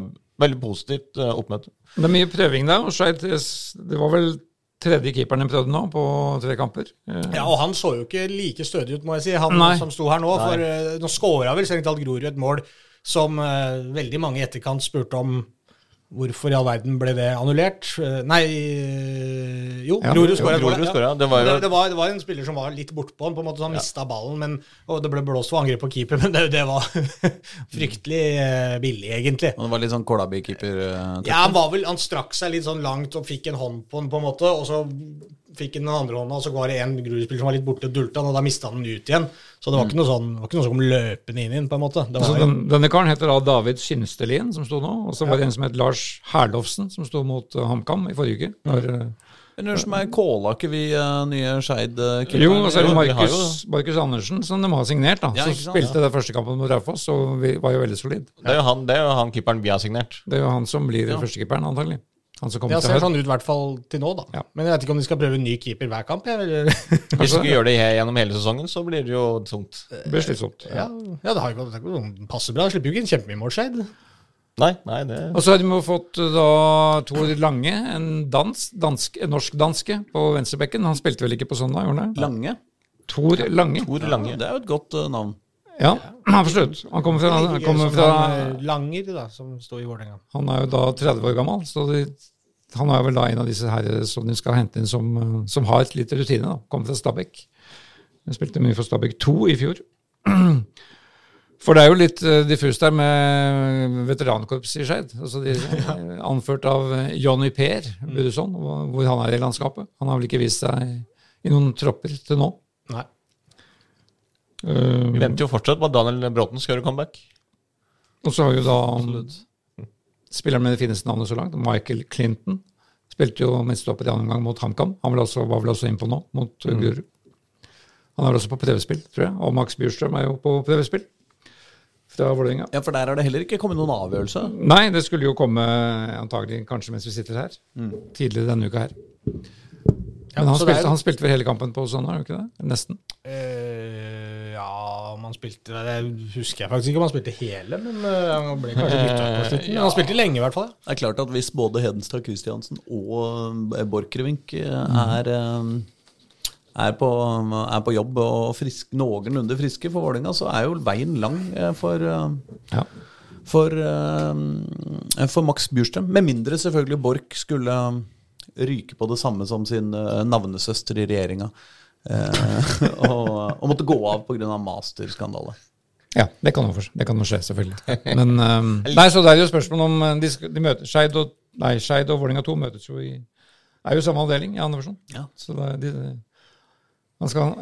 Veldig positivt eh, oppmøte. Det er mye prøving der. og Skeid Det var vel tredje keeperen de prøvde nå, på tre kamper. Eh, Ja, og han så jo ikke like stødig ut, må jeg si, han Nei. som sto her nå. For eh, nå skåra vel strengt talt Grorud et mål som uh, veldig mange i etterkant spurte om hvorfor i all verden ble det annullert. Eh, nei eh, Jo, Ja, Grorud skåra Det, ja. Det jo- det, det, var, en spiller som var litt bortpå han, på en måte, så han mista ballen. Men, og det ble blåst for angrep på keeper, men det, det var fryktelig eh, billig, egentlig. Og det var litt sånn Kålaby-keeper. Ja, han var vel, han strakk seg litt sånn langt og fikk en hånd på den, på en måte, og så fikk han den andre hånda, og så var det en Grorud-spiller som var litt borte og dulta han, og da mista han den ut igjen. Så det var ikke noe sånn, det var ikke noe som kom løpende inn i den, på en måte. Det Så var, den, denne karen heter da David Skinstelien, som sto nå. Og så var det en som het Lars Herlofsen, som sto mot eh, HamKam i forrige uke. Der, men Eller som er Kåla ikke vi eh, nye Skeid uh, Jo, og så er det Markus, Markus Andersen som de har signert, da. Ja, som spilte ja. den første kampen mot Raufoss og vi var jo veldig solid. Det er jo han, det er jo han keeperen vi har signert. Det er jo han som blir førstekeeperen, antagelig. Han som Ja, kommer til ser sånn ut i hvert fall til nå, da. Ja. Men jeg vet ikke om de skal prøve en ny keeper hver kamp. Eller? Hvis Kanskje du ikke gjør det gjennom hele sesongen, så blir det jo tungt. Det blir slitsomt. ja, ja, det har jo gått- det passer bra. Slipper jo ikke en kjempemye mål, Nei, nei, det Og så har de fått uh, da Tor Lange, en dans, dansk, norsk-danske, på venstrebekken. Han spilte vel ikke på søndag, gjorde han det? Lange. Tor Lange. Tor Ja, Lange. det er jo et godt uh, navn. Ja, slutt. Han kommer fra, han kommer fra eh, Langer, da, som står i Vålerenga. Han er jo da 30 år gammel, så de, han er vel da en av disse her som de skal hente inn som, uh, som har litt rutine. da, Kommer fra Stabæk. Jeg spilte mye for Stabæk 2 i fjor. For det er jo litt diffust der med veterankorps i Skeid. Altså de, anført av Johnny Per Budusson, hvor hvor han er i landskapet. Han har vel ikke vist seg i noen tropper til nå. Nei. Uh, Vi venter jo fortsatt på at Daniel Bråten skal gjøre comeback. Og så har jo da spilleren med det fineste navnet så langt, Michael Clinton, spilte jo midtstopper i annen omgang mot HamKam. Han var også, var vel også innpå nå, mot mm. Guru. Han er også på prøvespill, tror jeg. Og Max Bjurstrøm er jo på prøvespill fra Vålerenga. Ja, For der har det heller ikke kommet noen avgjørelse. Nei, det skulle jo komme antagelig kanskje mens vi sitter her. Tidligere denne uka her. Men han er- spilte, han spilte vel hele kampen på søndag, gjorde han ikke det? Nesten. Eh, ja, om han spilte Det husker jeg faktisk ikke om han spilte hele, men eh, han ble kanskje bytta ut på slutten. Men han spilte lenge, i hvert fall. Det er klart at hvis både Hedenstad Kristiansen og eh, Borchgrevink eh, er, eh, er, på, er på jobb og frisk, noenlunde friske for Vålerenga, så er jo veien lang for, Ja. for, for Max Bjurstrøm. Med mindre selvfølgelig Borch skulle ryke på det samme som sin eh, navnesøster i regjeringa. Eh, og, og måtte gå av pga. masterskandale. Ja, det kan jo, det kan jo skje, selvfølgelig. Men um, Nei, så det er jo spørsmål om de, de møter Skeid og Nei, Skeid og Vålerenga 2 møtes jo i Er jo samme avdeling i andre versjon. Ja. Så det, de, skal,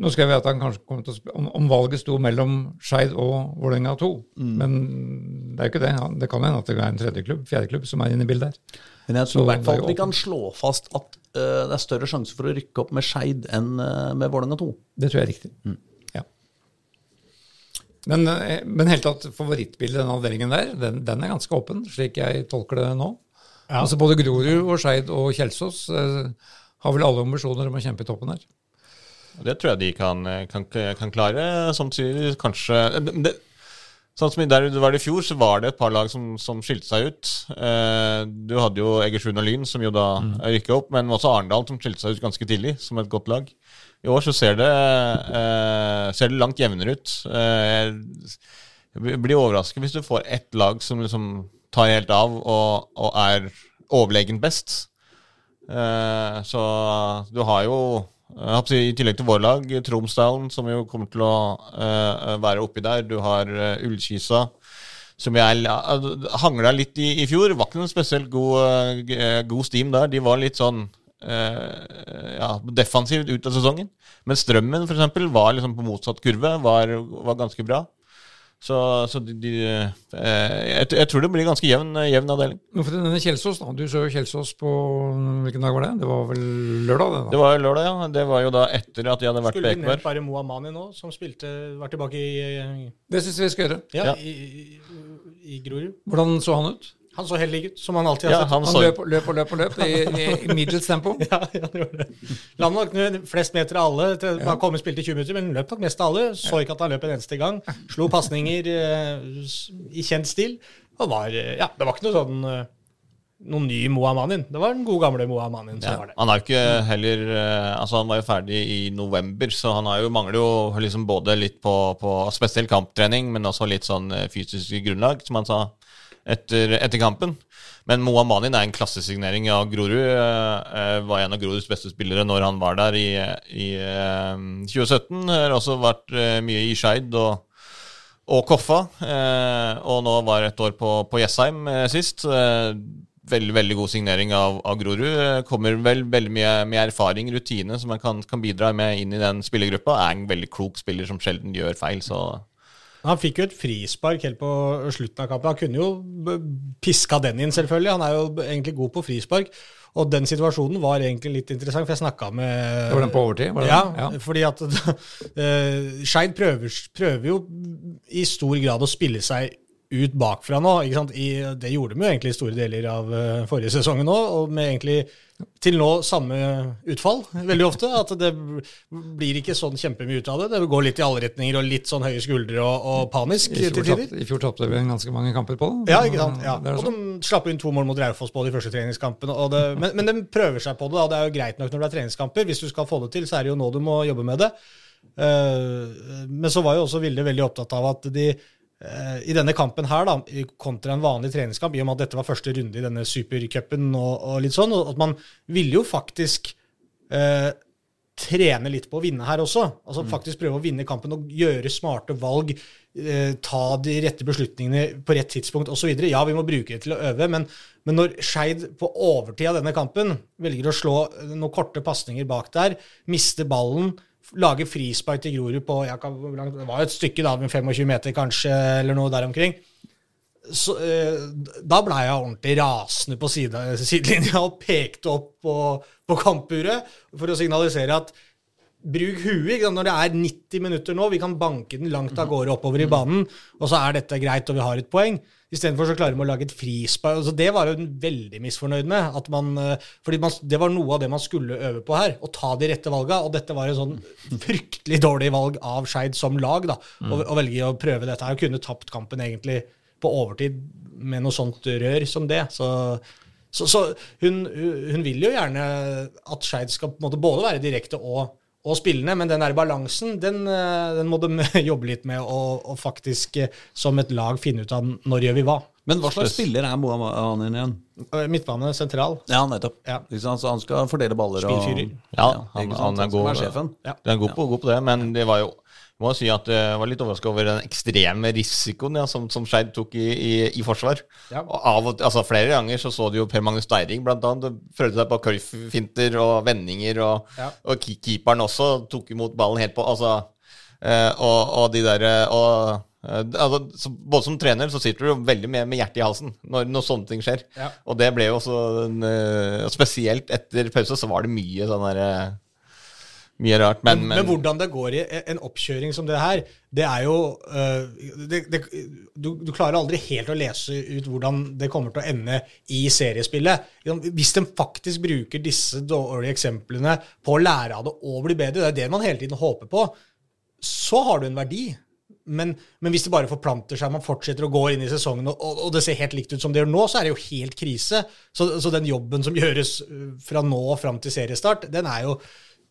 nå skrev jeg at han kanskje kommer til å spille om, om valget sto mellom Skeid og Vålerenga 2. Men det er jo ikke det. Det kan hende at det er en tredje klubb, fjerde klubb, som er inne i bildet her. Men jeg tror i hvert fall vi kan slå fast at uh, det er større sjanse for å rykke opp med Skeid enn uh, med Vålerenga 2. Det tror jeg er riktig. Ja. Men, eh, men helt tatt, favorittbildet i den avdelingen der, den, den er ganske åpen, slik jeg tolker det nå. Ja. Altså Både Grorud og Skeid og Kjelsås uh, har vel alle ambisjoner om å kjempe i toppen her. Det tror jeg de kan, kan, kan klare. Som du sier, kanskje det, Sånn som der du var i fjor, så var det et par lag som, som skilte seg ut. Eh, du hadde jo Egersund og Lyn, som jo da Mm. rykka opp, men også Arendal, som skilte seg ut ganske tidlig, som et godt lag. I år så ser det, eh, ser det langt jevnere ut. Eh, jeg blir overrasket hvis du får ett lag som liksom tar helt av og, og er overlegent best. Eh, så du har jo si, I tillegg til vår lag, Tromsdalen, som jo kommer til å eh, være oppi der. Du har uh, Ullkisa, som jeg hangla litt i i fjor. Var ikke noen spesielt god, eh, eh, god steam der. De var litt sånn eh, ja, defensivt ut av sesongen. Men Strømmen, for eksempel, var liksom på motsatt kurve. Var, var ganske bra. Så, så de, de eh, jeg, jeg tror det blir ganske jevn, jevn avdeling. Men for denne Kjelsås, da. Du så jo Kjelsås på Hvilken dag var det? Det var vel lørdag? det da? Det var lørdag, ja. Det var jo da etter at de hadde vært på Skulle vi nevnt bare Moa Mani nå, som spilte, var tilbake i, Det syns jeg vi skal gjøre. ja, Ja. i, i, i Grorud. Hvordan så han ut? Han så heldig ut, som han alltid har Ja, sett. han Han løp løp og løp, og løp i, i, middels tempo. Ja, han gjorde det. La nok flest meter av alle. Til, ja. kom og spilte i 20 minutter, men løp nok mest av alle. Så ikke at han løp en eneste gang. Slo pasninger uh, i kjent stil. Og var, uh, ja, det var ikke noe sånn uh, noen ny Mohamanin. Det var den gode gamle Mohamanin som Ja, var det. han er jo ikke heller Altså Han var jo ferdig i november, så han har jo, mangler jo liksom både litt på, på spesiell kamptrening, men også litt sånn fysisk grunnlag, som han sa etter, etter kampen. Men Moa Manin er en klassesignering av Grorud. eh, var en av Groruds beste spillere når han var der i, i eh, 2017. Har også vært eh, mye i Skeid og, og Koffa. og nå var et år på, på Jessheim sist. Veldig veldig god signering av, av Grorud. Kommer vel veldig mye med erfaring, rutine, som man kan, kan bidra med inn i den spillergruppa. Er en veldig klok spiller som sjelden gjør feil. Så Han fikk jo et frispark helt på slutten av kampen. Han kunne jo piska den inn, selvfølgelig. Han er jo egentlig god på frispark. Og den situasjonen var egentlig litt interessant, for jeg snakka med Det var den på overtid? Var det ja, ja. fordi at uh, Skeid prøver, prøver jo i stor grad å spille seg ut bakfra nå. ikke sant? I, det gjorde de jo egentlig i store deler av uh, forrige sesong nå, og med egentlig til nå samme utfall veldig ofte. At det blir ikke sånn kjempemye ut av det. Det går litt i alle retninger og litt sånn høye skuldre og, og panisk I til fjor, tider. I fjor tapte vi ganske mange kamper på det. Ja, ikke sant? Ja. Og sånn. de slapp inn to mål mot Raufoss på de første treningskampene. Og det, men, men de prøver seg på det. Da. Det er jo greit nok når det er treningskamper. Hvis du skal få det til, så er det jo nå du må jobbe med det. Eh, men så var jo også Vilde veldig opptatt av at de i denne kampen her, da, kontra en vanlig treningskamp, i og med at dette var første runde i denne supercupen og, og litt sånn, og at man ville jo faktisk eh, trene litt på å vinne her også. Altså faktisk prøve å vinne kampen og gjøre smarte valg. Eh, ta de rette beslutningene på rett tidspunkt osv. Ja, vi må bruke det til å øve, men, men når Skeid på overtid av denne kampen velger å slå eh, noen korte pasninger bak der, miste ballen, lage frispark til Grorud på ja, Det var jo et stykke, da, med 25 meter kanskje, eller noe der omkring så, eh, da ble jeg ordentlig rasende på side, sidelinja og pekte opp på, på kampuret for å signalisere at bruk huet. Når det er 90 minutter nå, vi kan banke den langt av gårde oppover i banen, og så er dette greit, og vi har et poeng. Istedenfor så klarer de å lage et frispark. Altså, det var hun veldig misfornøyd med. At man, eh, fordi man, det var noe av det man skulle øve på her. Å ta de rette valga. Og dette var et sånn fryktelig dårlig valg av Skeid som lag. da, å, å velge å prøve dette her. Kunne tapt kampen egentlig på overtid med noe sånt rør som det. Så, så, så hun, hun vil jo gjerne at Skeid skal på en måte både være direkte og, og spillende, men den der balansen den, eh, den må de jobbe litt med og, og faktisk eh, som et lag finne ut av når gjør vi hva. Men hva slags spiller er Mohamed igjen? Eh, Midtbane sentral. Ja, nettopp. Ja. Så han skal fordele baller og Spillfyrer. Ja, han, han, han er god. er sjefen. Ja. Er god på, god på det, men det var jo må si at jeg var litt overraska over den ekstreme risikoen ja, som, som Skeid tok i, i, i forsvar. Ja. Og av altså Flere ganger så så du jo Per Magnus Deiring annet, prøvde seg på curlfinter og vendinger, og, Ja. og keeperen også tok imot ballen helt på altså, eh, og, og de der, og eh, altså, så, Både som trener så sitter du veldig med, med hjertet i halsen når, når sånne ting skjer. Og det ble jo også en, eh, Spesielt etter pause så var det mye sånn derre Mye rart, men, Men, men hvordan det går i en oppkjøring som det her, det er jo uh, det, det, du, du klarer aldri helt å lese ut hvordan det kommer til å ende i seriespillet. Hvis de faktisk bruker disse dårlige eksemplene på å lære av det og bli bedre, det er det man hele tiden håper på, så har du en verdi. Men, men hvis det bare forplanter seg, man fortsetter å gå inn i sesongen, og, og det ser helt likt ut som det gjør nå, så er det jo helt krise. Så, så den jobben som gjøres øh, fra nå og fram til seriestart, den er jo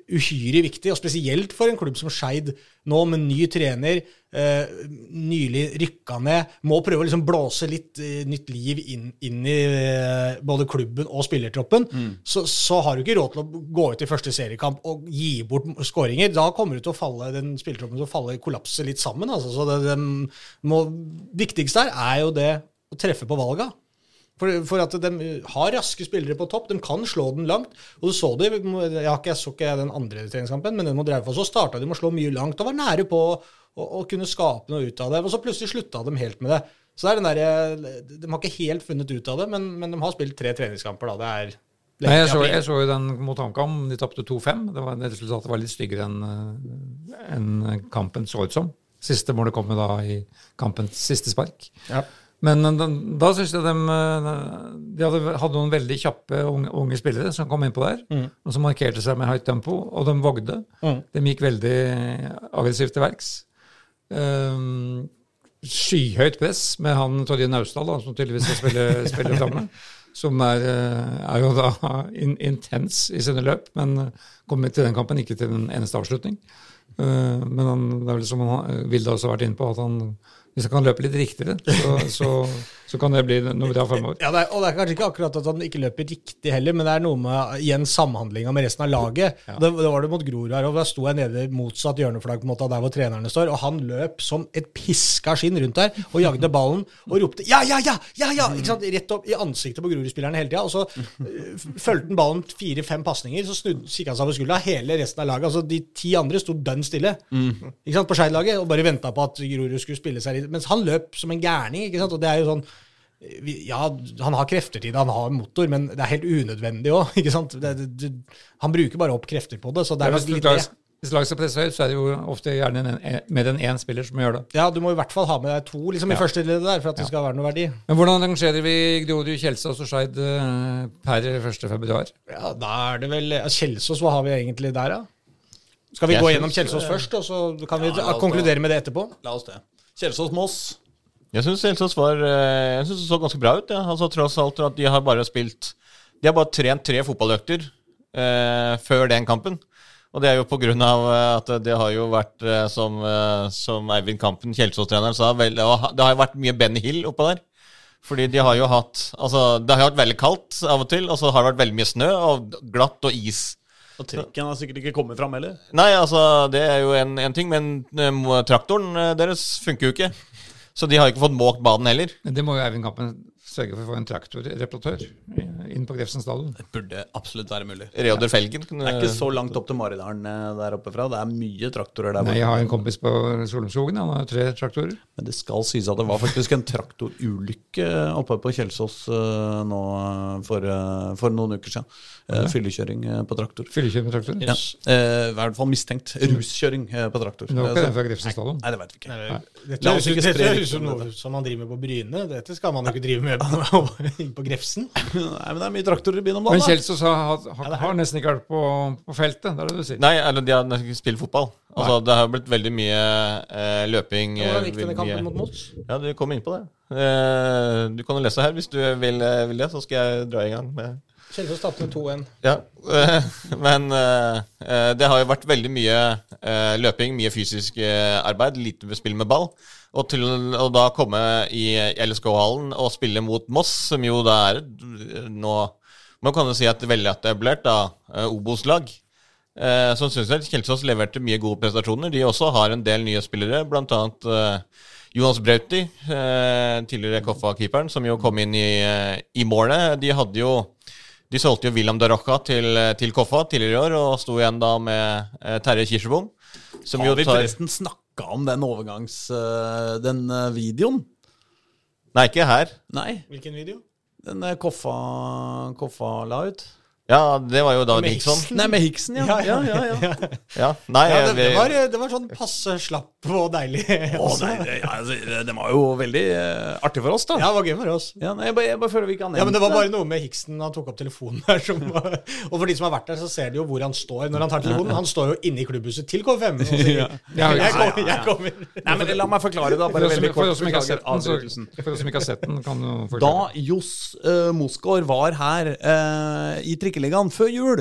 uhyre viktig, og spesielt for en klubb som Skeid nå, med ny trener, eh, nylig rykka ned, må prøve å liksom blåse litt eh, nytt liv inn, inn i eh, både klubben og spillertroppen, så, så har du ikke råd til å gå ut i første seriekamp og gi bort skåringer. Da kommer du til å falle, den spillertroppen til å falle, kollapse litt sammen. Altså. Så det, det må, viktigste her er jo det å treffe på valga. For, for at de har raske spillere på topp. De kan slå den langt. Og du så det, jeg, ikke, jeg så ikke den andre treningskampen, men den mot Raufoss, så starta de med å slå mye langt og var nære på å, å kunne skape noe ut av det. Og så plutselig slutta de helt med det. Så det er den der, De har ikke helt funnet ut av det, men, men de har spilt tre treningskamper. da, det er Nei, jeg, så, jeg så jo den mot HamKam. De tapte 2-5. Det var- Resultatet var litt styggere enn en kampen så ut som. Siste målet kom jo da i kampens siste spark. Ja. Men eh, da, da syns jeg de, eh, de hadde, hadde noen veldig kjappe unge, unge spillere som kom innpå der, og som markerte seg med høyt tempo, og de vogde. Mm. De gikk veldig aggressivt til verks. Um, skyhøyt press med han Torje Naustdal, da, som tydeligvis skal spille, spille framme. Som er, eh, er jo da in, intens i sine løp, men kom til den kampen ikke til den eneste avslutning. Uh, Men han, det er vel som han, Vilde også har vært inne på, at han Hvis jeg kan løpe litt riktigere, så, så, så kan det bli noe bra fremover. Ja, det er, og det er kanskje ikke akkurat at han ikke løper riktig heller, men det er noe med igjen samhandlinga med resten av laget. Det, det var det mot Grorud her, og da sto jeg nede motsatt hjørneflagg på en måte der hvor trenerne står, og han løp som et piska skinn rundt der og jagde ballen og ropte 'ja, ja, ja!' ja, ja, ikke sant? Rett opp i ansiktet på Grorud-spillerne hele tida. Og så uh, fulgte han ballen fire-fem pasninger, så kikka han seg over skuldra. Hele resten av laget, altså de ti andre, sto dønn stille ikke sant, på Skeid-laget og bare venta på at Grorud skulle spille seg litt. Mens han løp som en gærning. ikke sant, og det er jo sånn vi- ja, han har krefter til det, han har motor, men det er helt unødvendig òg. Han bruker bare opp krefter på det. så det er nok litt det. hvis laget skal presse høyt, så er det jo ofte gjerne en, en, mer enn én spiller som gjør det. Ja, du må i hvert fall ha med deg to liksom, i Ja. første ledd der for at det skal være noe verdi. Men hvordan rangerer vi Grorud, Kjelsås og Skeid eh, per 1. februar? Ja, Da er det vel ja, Kjelsås, hva har vi egentlig der, da? Skal vi Jeg gå gjennom Kjelsås først, og så kan vi Ja, konkludere med det etterpå? La oss det. Kjelsås-Moss. Jeg syns Kjelsås var eh, Jeg synes det så ganske bra ut. Ja. Altså, tross alt at de har bare spilt De har bare trent tre fotballøkter eh, før den kampen. Og det er jo på grunn av eh, at det har jo vært, eh, som, som Eivind Kampen, Kjelsås-treneren, sa, vel, det har jo vært mye Benny Hill oppå der. Fordi de har jo hatt Altså, det har jo vært veldig kaldt av og til, og så har det vært veldig mye snø og glatt og is. Og trikken har sikkert ikke kommet fram heller. Nei, altså, det er jo en, en ting, men traktoren deres funker jo ikke. Så de har ikke fått måkt banen heller. Det må jo Eivind Kampen sørge for å få en traktorreparatør inn på Grefsen stadion. Det burde absolutt være mulig. Reodor Felgen. Det er ikke så langt opp til Maridalen eh, der oppe fra. Det er mye traktorer der Nei, jeg har en kompis på Solumskogen, han har tre traktorer. Men det skal sies at det var faktisk en traktorulykke oppe på Kjelsås eh, nå eh, for, eh, for noen uker siden. Okay. Fyllekjøring eh, på traktor. Fyllekjøring på traktor. Ja. Eh, I hvert fall mistenkt. Ruskjøring eh, på traktor. Det var Eh, ikke den fra Grefsensdalen? Nei, det vet vi ikke. Ikke dette høres ut som noe som man driver med på Bryne. Dette skal man jo ikke drive med på, inn på Grefsen. Nei, men det er mye traktorer i byen om Men dagen. Men Kjelsås har, har, har nesten ikke vært på, på feltet, det er det du sier. Nei, eller de har nesten ikke spilt fotball. Altså, det har blitt veldig mye eh, løping. eh, Hvordan gikk denne kampen mot Moss? Ja, du kom inn på det. Eh, du kan jo lese her hvis du vil, eh, vil det, så skal jeg dra i gang med Kjelsås tapte med 2-1. Ja, eh, men eh, eh, det har jo vært veldig mye eh, løping, mye fysisk eh, arbeid, lite spill med ball. Og til å da komme i LSK-hallen og spille mot Moss, som jo da er nå Man kan jo si at veldig etablert da, eh, Obos-lag. Eh, som syns jeg Kjelsås leverte mye gode prestasjoner. De også har en del nye spillere, bl.a. Eh, Jonas Brauti, eh, tidligere Koffa-keeperen, som jo kom inn i, eh, i målet. De hadde jo de solgte jo William Darocca til, til Koffa tidligere i år, og sto igjen da med eh, Terje Kirsebom. Som jo Har vi tar forresten snakka om den overgangs... eh, den eh, videoen? Nei, ikke her. Nei, Hvilken video? den eh, Koffa, Koffa la ut. Ja, det var jo da Med. Hickson? Nei, med Hiksen, ja. ja, ja, ja. Ja, nei, Ja, det, det, var, det var sånn passe slapp og deilig. Å, nei, det, ja, altså, det var jo veldig uh, artig for oss, da. Ja, det var gøy for oss. Ja, nei, jeg, bare, jeg bare føler vi ikke har nevnt Ja, men Det var bare noe med Hiksen. Han tok opp telefonen der. Som, og for de som har vært der, så ser de jo hvor han står når han tar telefonen. Han står jo inne i klubbhuset til KFM og sier Ja. Jeg, kommer, jeg kommer. Nei, men La meg forklare, da. Bare veldig for kort. oss som ikke har sett den, så, for oss som ikke har sett den, kan du Da forklare. Johs uh, Mosgaard var her uh, i Trikkeligaen før jul,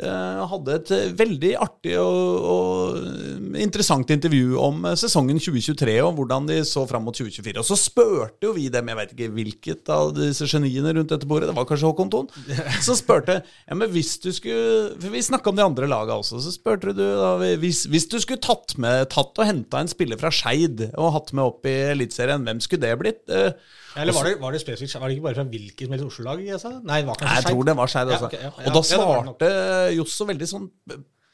eh, hadde et veldig artig og, og interessant intervju om eh, sesongen 2023 og hvordan de så fram mot 2024. Og så spurte jo vi dem, jeg vet ikke hvilket av disse geniene rundt dette bordet, det var kanskje Håkon Thon, så spurte ja, men hvis du skulle For vi snakka om de andre laga også, så spurte du da hvis, hvis du skulle tatt med Tatt og henta en spiller fra Skeid og hatt med opp i Eliteserien, hvem skulle det blitt? Eh, Eller var det, var det spesifikt Var det ikke bare fra hvilket som helst Oslo-lag? jeg sa? Nei, det var Nei, jeg tror det var Skeid. Ja, okay, ja, ja. Og da svarte Josso veldig sånn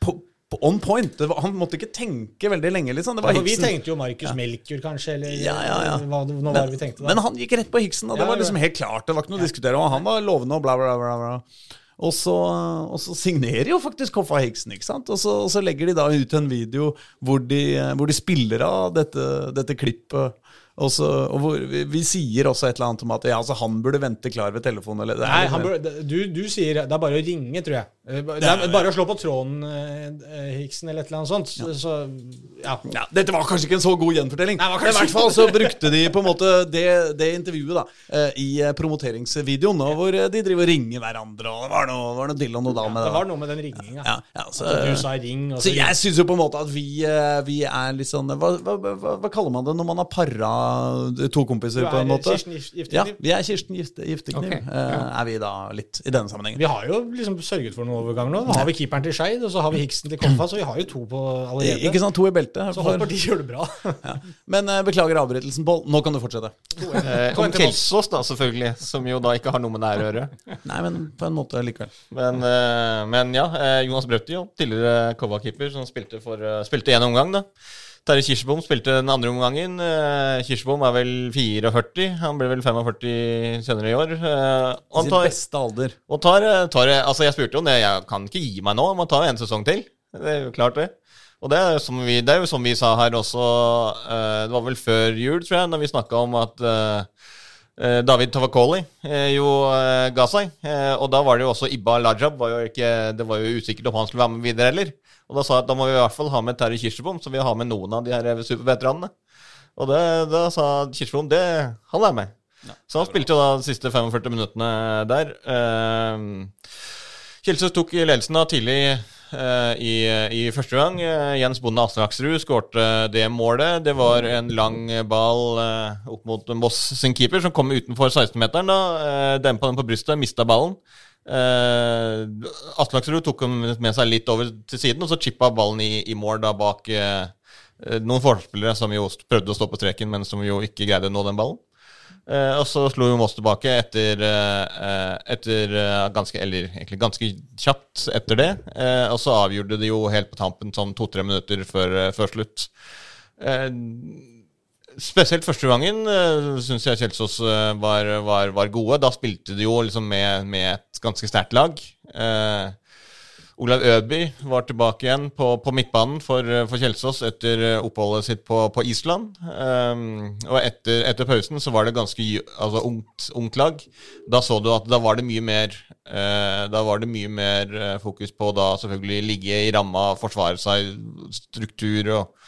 på, på on point. Det var, han måtte ikke tenke veldig lenge, liksom. Det var Ja, vi tenkte jo Markus Melkjord, kanskje, eller Ja, ja, ja. hva det nå var det vi tenkte da. Men han gikk rett på Hiksen, og det var liksom helt klart. Det var ikke noe å diskutere. Og han var lovende og bla, bla, bla. bla. Og så, og så signerer jo faktisk Koffa Hiksen, ikke sant? Og så, og så legger de da ut en video hvor de, hvor de spiller av dette, dette klippet. Og, så, og hvor vi, vi sier også et eller annet om at ja, altså, han burde vente klar ved telefonen. Eller, det er Nei, han bør, du, du sier det er bare å ringe, tror jeg. Eh, Det er bare å slå på tråden, eh, Hiksen, eller et eller annet sånt. Ja. så ja. Ja, dette var kanskje ikke en så god gjenfortelling. Nei, I hvert fall så brukte de på en måte det, det intervjuet da eh, i eh, promoteringsvideoen, og hvor eh, de driver og ringer hverandre, og det var noe, var noe til og noe da med Det det. var noe med den ringinga. Ja, ja, så, du sa ring, så jeg syns jo på en måte at vi, eh, vi er litt sånn hva, hva, hva, hva kaller man det når man har para to kompiser, på en måte. Kirsten Giftekniv? Ja, vi er Kirsten Gifte- Giftekniv, okay. eh, er vi da litt i denne sammenhengen. Vi har jo liksom sørget for noen overganger nå. Nå har vi keeperen til Skeid, og så har vi Hiksen til Koffa, så vi har jo to på allerede. Ikke sant, to i beltet. Så håper de gjør det bra. ja. Men uh, beklager avbrytelsen, Pål. Nå kan du fortsette. Eh, om. Kelsås, da, selvfølgelig, som jo da ikke har noe med det her å gjøre. Nei, men på en måte likevel. Men, uh, men ja, eh, Jonas Brauti, jo, tidligere Kova-keeper, som spilte, for, uh, spilte en omgang. da. Terje Kirsebom spilte den andre omgangen. Eh, Kirsebom er vel 44. Han ble vel 45 senere i år. Eh, Sin tar, beste alder. og tar, eh, tar Altså, jeg spurte jo om det. Jeg kan ikke gi meg nå. Jeg må ta en sesong til. Det er jo klart, det. Og det er, som vi, det er jo som vi sa her også Det var vel før jul, tror jeg, når vi snakka om at David Tavakoli jo ga seg. Og da var det jo også Ibba Lajab. Var jo ikke, det var jo usikkert om han skulle være med videre heller. Og da sa jeg at da må vi i hvert fall ha med Terje Kirsebom, så vi har med noen av de her superveteranene. Og det, da sa Kirsebom det han er med. så han spilte jo da de siste 45 minuttene der. Uh, Kjelsås tok ledelsen da tidlig uh, i, i første gang. Uh, Jens Bonde Aslaksrud skårte det målet. Det var en lang ball opp mot Moss sin keeper, som kom utenfor 16-meteren. da, Dempa den på brystet, mista ballen. Eh, Aslaksrud tok ham med seg litt over til siden, og så chippa ballen i, i mål da bak eh, noen forspillere som jo prøvde å stå på streken, men som jo ikke greide å nå den ballen. Uh, og så slo jo Moss tilbake etter, etter ganske, eller egentlig ganske kjapt etter det. Og så avgjorde de jo helt på tampen, sånn to-tre minutter før, før slutt. Eh, spesielt første gangen uh, syns jeg Kjelsås eh, var, var, var gode. Da spilte de jo liksom med, med et ganske sterkt lag. Eh, Olav Øby var tilbake igjen på, på midtbanen for, eh, for Kjelsås etter eh, oppholdet sitt på, på Island. Um, og etter, etter pausen så var det ganske altså, ungt, ungt lag. Da så du at da var det mye mer eh, Da var det mye mer eh, fokus på da selvfølgelig ligge i ramma, forsvare seg, struktur og,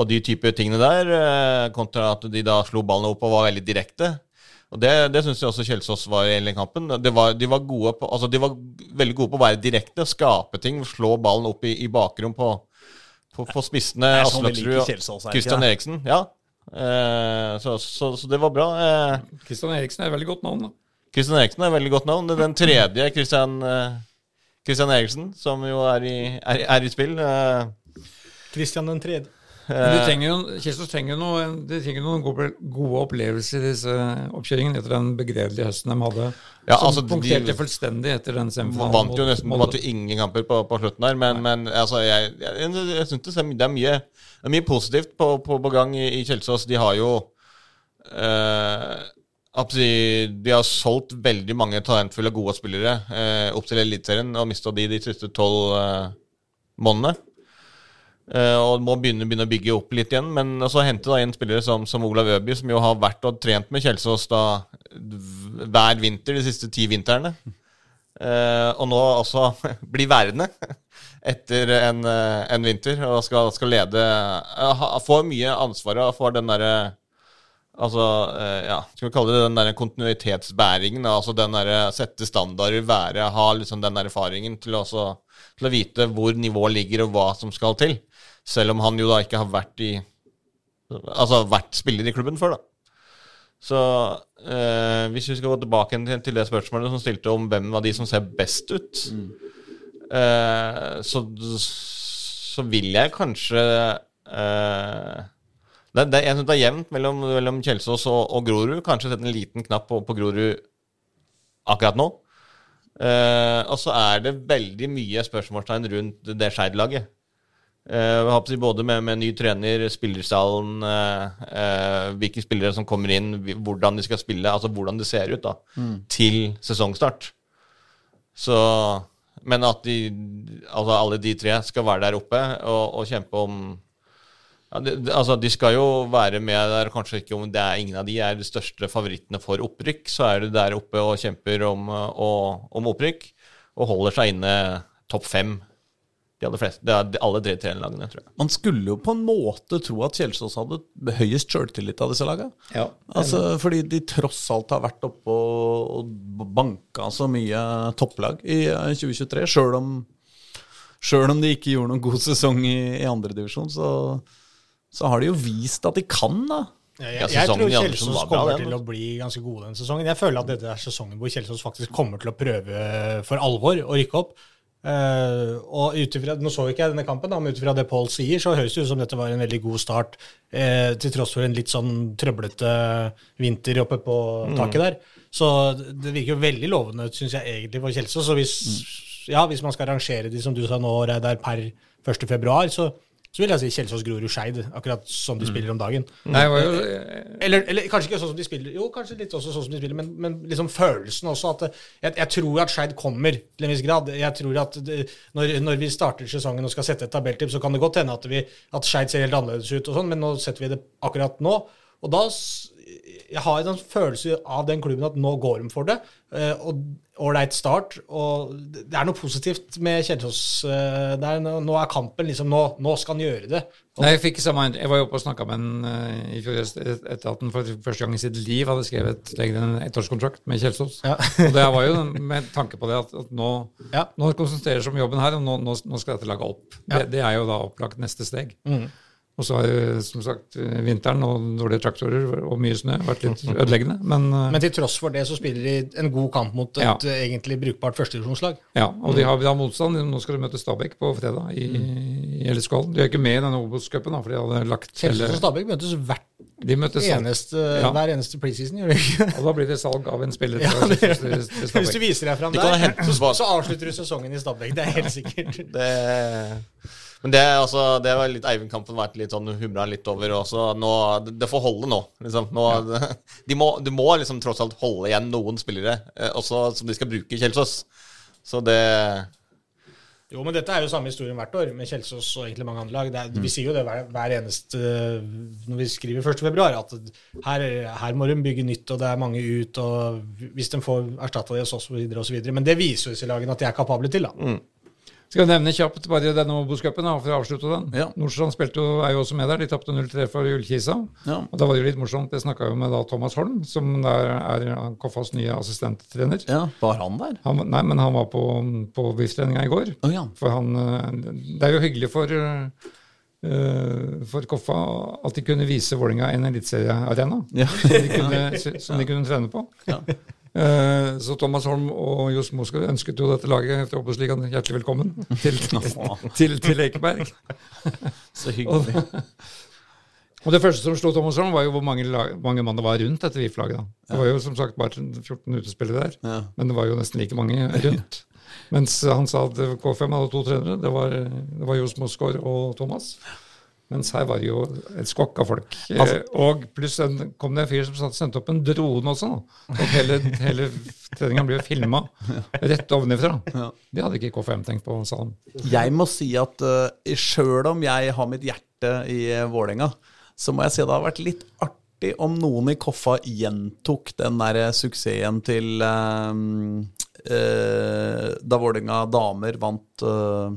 og de type tingene der, eh, kontra at de da slo ballen opp og var veldig direkte. Og Det, det syns jeg også Kjelsås var i hele kampen. Det var, de, var gode på, altså de var veldig gode på å være direkte, skape ting, slå ballen opp i, i bakrom på, på, på spissene. Sånn Aslaksrud og det? Eriksen. Ja. Eh, så, så, så det var bra. Eh, Kristian Eriksen er et veldig godt navn, da. Kristian Eriksen er et veldig godt navn. Det er Den tredje Kristian eh, Eriksen, som jo er i, er, er i spill. Kristian den tredje. Men du trenger jo, Kjelsås trenger jo noe, trenger noen gode, gode opplevelser i disse oppkjøringene etter den begredelige høsten de hadde. Ja, som altså, de- fullstendig etter den semifinalen. vant jo nesten vant jo ingen kamper på, på slutten der, men, men altså, jeg, jeg, jeg, synes det er, mye, det er mye positivt på, på, på gang i, i Kjelsås. De har jo eh, de, de har solgt veldig mange talentfulle, gode spillere eh, opp til Eliteserien og mista de de siste tolv eh, månedene. Eh, og må begynne, begynne å bygge opp litt igjen. Men så hente da inn spillere som, som Olav Øby, som jo har vært og trent med Kjelsås da hver vinter de siste ti vintrene. Uh, og nå også bli værende etter en, eh, en vinter og skal, skal lede uh, Får mye ansvar og får den derre Altså, uh, ja, skal vi kalle det den der kontinuitetsbæringen? Altså den derre sette standarder, være, ha liksom den erfaringen til, også, til å vite hvor nivået ligger og hva som skal til. Selv om han jo da ikke har vært i Altså vært spiller i klubben før, da. Så eh, hvis vi skal gå tilbake til, det spørsmålet som stilte om hvem av de som ser best ut, eh, så, så vil jeg kanskje eh, det, det, Jeg syns det er jevnt mellom, mellom Kjelsås og, og Grorud. Kanskje sette en liten knapp på, på Grorud akkurat nå. Eh, og så er det veldig mye spørsmålstegn rundt det Skeid-laget. Eh, si både med, med ny trener, spillerstallen, uh, uh, hvilke spillere som kommer inn, hvordan de skal spille, altså hvordan det ser ut da, til sesongstart. Så Men at de, altså alle de tre skal være der oppe og, og kjempe om ja, de, altså De skal jo være med der, kanskje ikke om det er ingen av de er de største favorittene for opprykk, så er de der oppe og kjemper om, eh, og, om opprykk og holder seg inne topp fem. De aller fleste, det er de- alle tre trenerlagene, tror jeg. Man skulle jo på en måte tro at Kjelsås hadde høyest sjøltillit av disse lagene. Ja. Altså, fordi de tross alt har vært oppe og, og banka så mye topplag i eh, 2023. Sjøl om, selv om de ikke gjorde noen god sesong i, i andredivisjon, så, så har de jo vist at de kan, da. Jeg, Ja, jeg, jeg tror i Kjelsås kommer til å bli ganske gode denne sesongen. Jeg føler at dette er sesongen hvor Kjelsås faktisk kommer til å prøve for alvor å rykke opp. Eh, og utifra, Nå så ikke jeg denne kampen, da, men ut ifra det Pål sier, så høres det ut som dette var en veldig god start, uh, til tross for en litt sånn trøblete vinter oppe på taket der. Så det virker jo veldig lovende, syns jeg egentlig, for Kjelsås. Så hvis, ja, hvis man skal rangere de, som du sa nå, Reidar, per 1. februar, så, så vil jeg si Kjelsås Grorud Skeid, akkurat som de spiller om dagen. Nei, det var jo, Eller, eller kanskje ikke sånn som de spiller, jo, kanskje litt også sånn som de spiller, men, men liksom følelsen også at jeg, jeg tror at Skeid kommer til en viss grad. Jeg tror at det, når, når vi starter sesongen og skal sette et tabelltipp, så kan det godt hende at, vi, at Skeid ser helt annerledes ut, og sånn, men nå setter vi det akkurat nå. Og da Jeg har en sånn følelse av den klubben at nå går de for det. eh, og Ålreit start. Og det er noe positivt med Kjelsås. eh, nå- er kampen liksom Nå, nå skal han gjøre det. Og, Nei, jeg fikk samme Jeg var jo oppe og snakka med han eh, i fjor etter at han for første gang i sitt liv hadde skrevet lenger enn en ettårskontrakt med Kjelsås. Ja. og det var jo med tanke på det at, at nå, Ja. nå konsentrerer seg om jobben her, og nå, nå skal dette laget opp. Ja. Det, det er jo da opplagt neste steg. Mm. Og så har jo som sagt vinteren og dårlige traktorer og mye snø vært litt ødeleggende. Men, eh, Men til tross for det så spiller de en god kamp mot et Ja. eh, egentlig brukbart førstedivisjonslag. ja, og de har, de har motstand. Nå skal de møte Stabæk på fredag i, i LSK. De er ikke med i denne Obos-cupen, for de hadde lagt Kjelsås og Stabæk møtes hvert De møtes eneste, Ja. hver eneste preseason, gjør de ikke? Og da blir det salg av en spiller Ja, det- til, til Hvis du viser deg fram De der, så, så avslutter du sesongen i Stabæk. Det er helt sikkert. Det, men det, altså, det var litt Eivind-kampen vært litt sånn humra litt over. Også. Nå, det, det får holde nå. Liksom. nå de må, du må liksom tross alt holde igjen noen spillere, eh, også som de skal bruke i Kjelsås. Så det Jo, men dette er jo samme historien hvert år, med Kjelsås og egentlig mange andre lag. Det er, Vi sier jo det hver, hver eneste når vi skriver 1. februar, at her, her må de bygge nytt, og det er mange ut, og hvis de får erstatta det, så videre og så videre. Men det viser jo disse lagene at de er kapable til, da. Skal jeg nevne kjapt bare denne Obos-cupen for å avslutte den. Ja. Nordstrand spilte jo, er jo også med der. De tapte 0-3 for Ullkisa. Ja. Og da var det jo litt morsomt. Jeg snakka jo med da Thomas Holm, som der er Koffas nye assistenttrener. Ja, Var han der? Han, nei, men han var på, på VIF-treninga i går. Å ja. For han eh, Det er jo hyggelig for eh, for Koffa at de kunne vise Vålinga en eliteseriearena Ja. som, de kunne, som de kunne trene på. Ja. Eh, så Thomas Holm og Johs Moskva ønsket jo dette laget til Obos-ligaen hjertelig velkommen til, til, til Ekeberg. Så hyggelig. og det første som slo Thomas Holm, var jo hvor mange, lag, mange mann det var rundt dette VIF-laget. Det var jo som sagt bare 14 utespillere der, Ja. men det var jo nesten like mange rundt. Mens han sa at K5 hadde to trenere. Det var, det var Johs Mosgaard og Thomas. Mens her var det jo et skokk av folk. Altså- eh, og pluss den, kom det en fyr som sendte opp en drone også. Og hele, hele treninga ble jo filma rett ovenifra. Det hadde ikke K5 tenkt på, sa han. Jeg må si at uh, sjøl om jeg har mitt hjerte i uh, Vålerenga, så må jeg si at det har vært litt artig om noen i Koffa gjentok den der suksessen til uh, uh, da Vålerenga damer vant uh,